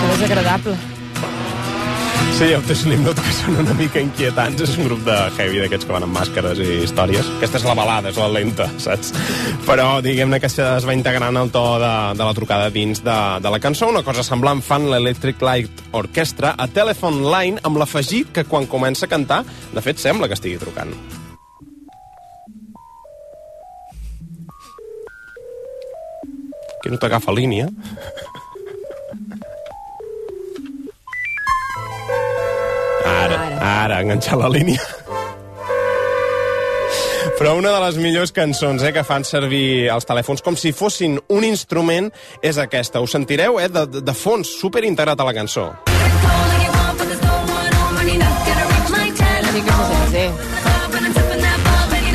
Que desagradable. Sí, té Slipknot, que són una mica inquietants. És un grup de heavy, d'aquests que van amb màscares i històries. Aquesta és la balada, és la lenta, saps? Però diguem-ne que es va integrant el to de, de la trucada dins de, de la cançó. Una cosa semblant fan l'Electric Light Orchestra a Telephone Line amb l'afegit que quan comença a cantar, de fet, sembla que estigui trucant. Que no t'agafa línia. Ara, enganxat la línia. Però una de les millors cançons eh, que fan servir els telèfons com si fossin un instrument és aquesta. Ho sentireu, eh, de, de fons, super integrat a la cançó.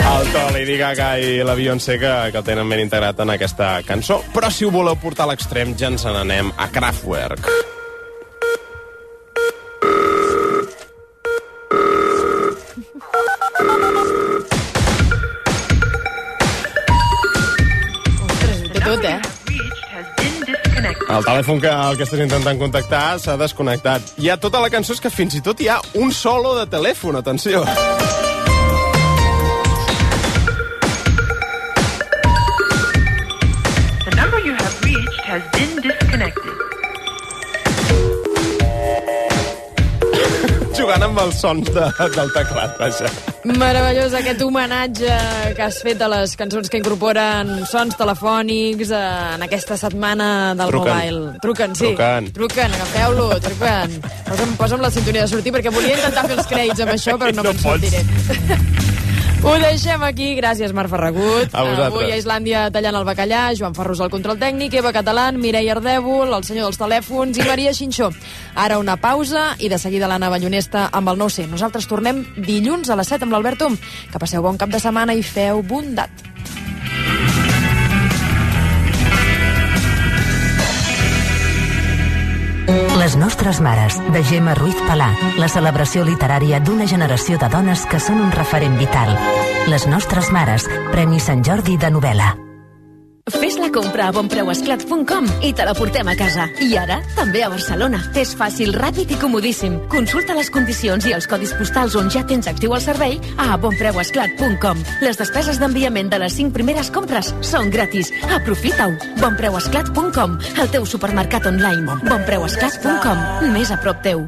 El to Lady Gaga i la Beyoncé que, que el tenen ben integrat en aquesta cançó. Però si ho voleu portar a l'extrem, ja ens n'anem a Kraftwerk. Té El telèfon que, el que estàs intentant contactar s'ha desconnectat. Hi ha tota la cançó és que fins i tot hi ha un solo de telèfon, atenció. The number you have reached has been disconnected. Jugant amb els sons de, del teclat, vaja. Meravellós aquest homenatge que has fet a les cançons que incorporen sons telefònics eh, en aquesta setmana del Truquen. mobile. Truquen, sí. Truquen. Truquen, agafeu-lo, truquen. Posa'm, posa'm la sintonia de sortir perquè volia intentar fer els crèdits amb això, però no, No me'n sortiré. Ho deixem aquí. Gràcies, Marc Ferragut. A vosaltres. Avui a Islàndia tallant el bacallà, Joan Ferrus al control tècnic, Eva Catalán, Mireia Ardèvol, el senyor dels telèfons i Maria Xinxó. Ara una pausa i de seguida l'Anna Ballonesta amb el 9C. Nosaltres tornem dilluns a les 7 amb l'Albert Um. Que passeu bon cap de setmana i feu bondat. Les nostres mares, de Gemma Ruiz Palà, la celebració literària d'una generació de dones que són un referent vital. Les nostres mares, Premi Sant Jordi de novel·la. Fes la compra a bonpreuesclat.com i te la portem a casa. I ara, també a Barcelona. És fàcil, ràpid i comodíssim. Consulta les condicions i els codis postals on ja tens actiu el servei a bonpreuesclat.com. Les despeses d'enviament de les 5 primeres compres són gratis. Aprofita-ho. bonpreuesclat.com, el teu supermercat online. bonpreuesclat.com, més a prop teu.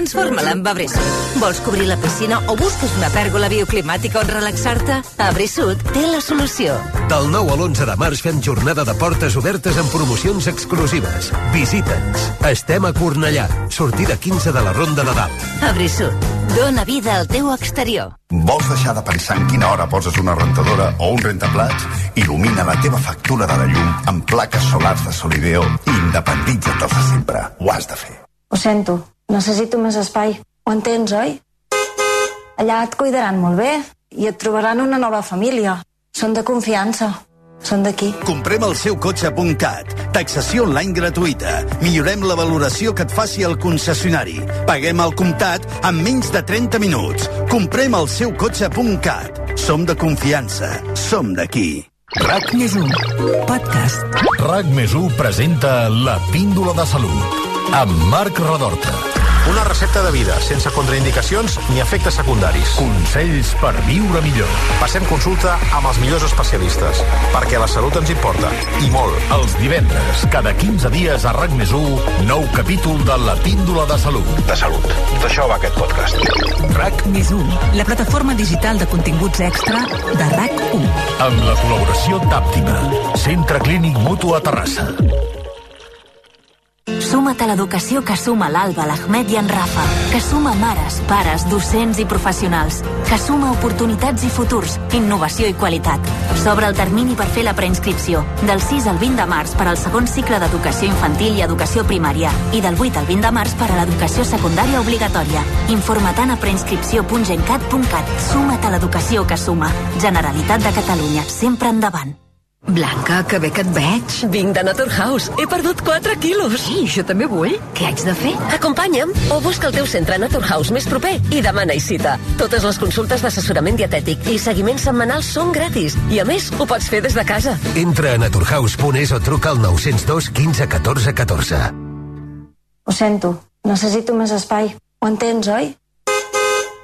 Transforma-la en Abrisud. Vols cobrir la piscina o busques una pèrgola bioclimàtica on relaxar-te? Abrisud té la solució. Del 9 a l'11 de març fem jornada de portes obertes amb promocions exclusives. Visita'ns. Estem a Cornellà. Sortida 15 de la Ronda de Dalt. Abrisud. Dóna vida al teu exterior. Vols deixar de pensar en quina hora poses una rentadora o un rentaplats? Il·lumina la teva factura de la llum amb plaques solars de Solideo i independitza't dels de sempre. Ho has de fer. Ho sento, necessito més espai. Ho entens, oi? Allà et cuidaran molt bé i et trobaran una nova família. Són de confiança. Són d'aquí. Comprem el seu cotxe.cat. Taxació online gratuïta. Millorem la valoració que et faci el concessionari. Paguem al comptat en menys de 30 minuts. Comprem el seu cotxe.cat. Som de confiança. Som d'aquí. RAC més 1, podcast. RAC més 1 presenta La Píndola de Salut amb Marc Redorta. Una recepta de vida, sense contraindicacions ni efectes secundaris. Consells per viure millor. Passem consulta amb els millors especialistes, perquè la salut ens importa, i molt. Els divendres, cada 15 dies a RAC més 1, nou capítol de La Píndola de Salut. De salut. D'això va aquest podcast. RAC més 1, la plataforma digital de continguts extra de RAC1. Amb la col·laboració d'Àptima, Centre Clínic Mutu a Terrassa. Suma't a l'educació que suma l'Alba, l'Ahmed i en Rafa, que suma mares, pares, docents i professionals, que suma oportunitats i futurs, innovació i qualitat. S'obre el termini per fer la preinscripció, del 6 al 20 de març per al segon cicle d'educació infantil i educació primària, i del 8 al 20 de març per a l'educació secundària obligatòria. Informa't a preinscripció.gencat.cat. Suma't a l'educació que suma. Generalitat de Catalunya, sempre endavant. Blanca, que bé que et veig. Vinc de Naturhaus. He perdut 4 quilos. Sí, jo també vull. Què haig de fer? Acompanya'm o busca el teu centre Naturhaus més proper i demana-hi cita. Totes les consultes d'assessorament dietètic i seguiments setmanals són gratis. I a més, ho pots fer des de casa. Entra a naturhaus.es o truca al 902 15 14 14. Ho sento, necessito més espai. Ho entens, oi?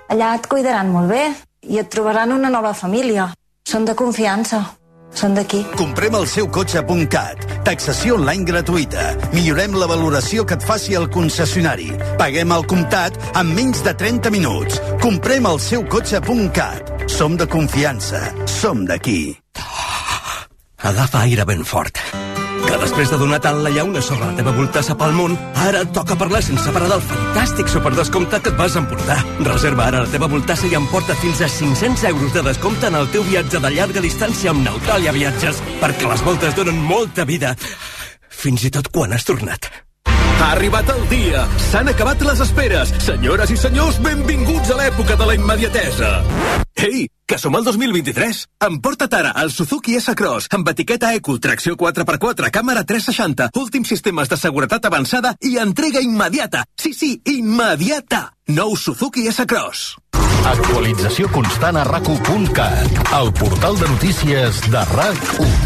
Allà et cuidaran molt bé i et trobaran una nova família. Són de confiança. Són d'aquí. Comprem el seu cotxe.cat. Taxació online gratuïta. Millorem la valoració que et faci el concessionari. Paguem al comptat en menys de 30 minuts. Comprem el seu cotxe.cat. Som de confiança. Som d'aquí. Agafa aire ben fort. Que després de donar tant la llauna sobre la teva voltassa pel món, ara et toca parlar sense parar del fantàstic superdescompte que et vas emportar. Reserva ara la teva voltassa i emporta fins a 500 euros de descompte en el teu viatge de llarga distància amb Neutralia Viatges, perquè les voltes donen molta vida, fins i tot quan has tornat. Ha arribat el dia! S'han acabat les esperes! Senyores i senyors, benvinguts a l'època de la immediatesa! Ei, que som al 2023! Emporta't ara el Suzuki S-Cross amb etiqueta Eco, tracció 4x4, càmera 360, últims sistemes de seguretat avançada i entrega immediata! Sí, sí, immediata! Nou Suzuki S-Cross. Actualització constant a rac el portal de notícies de RAC1.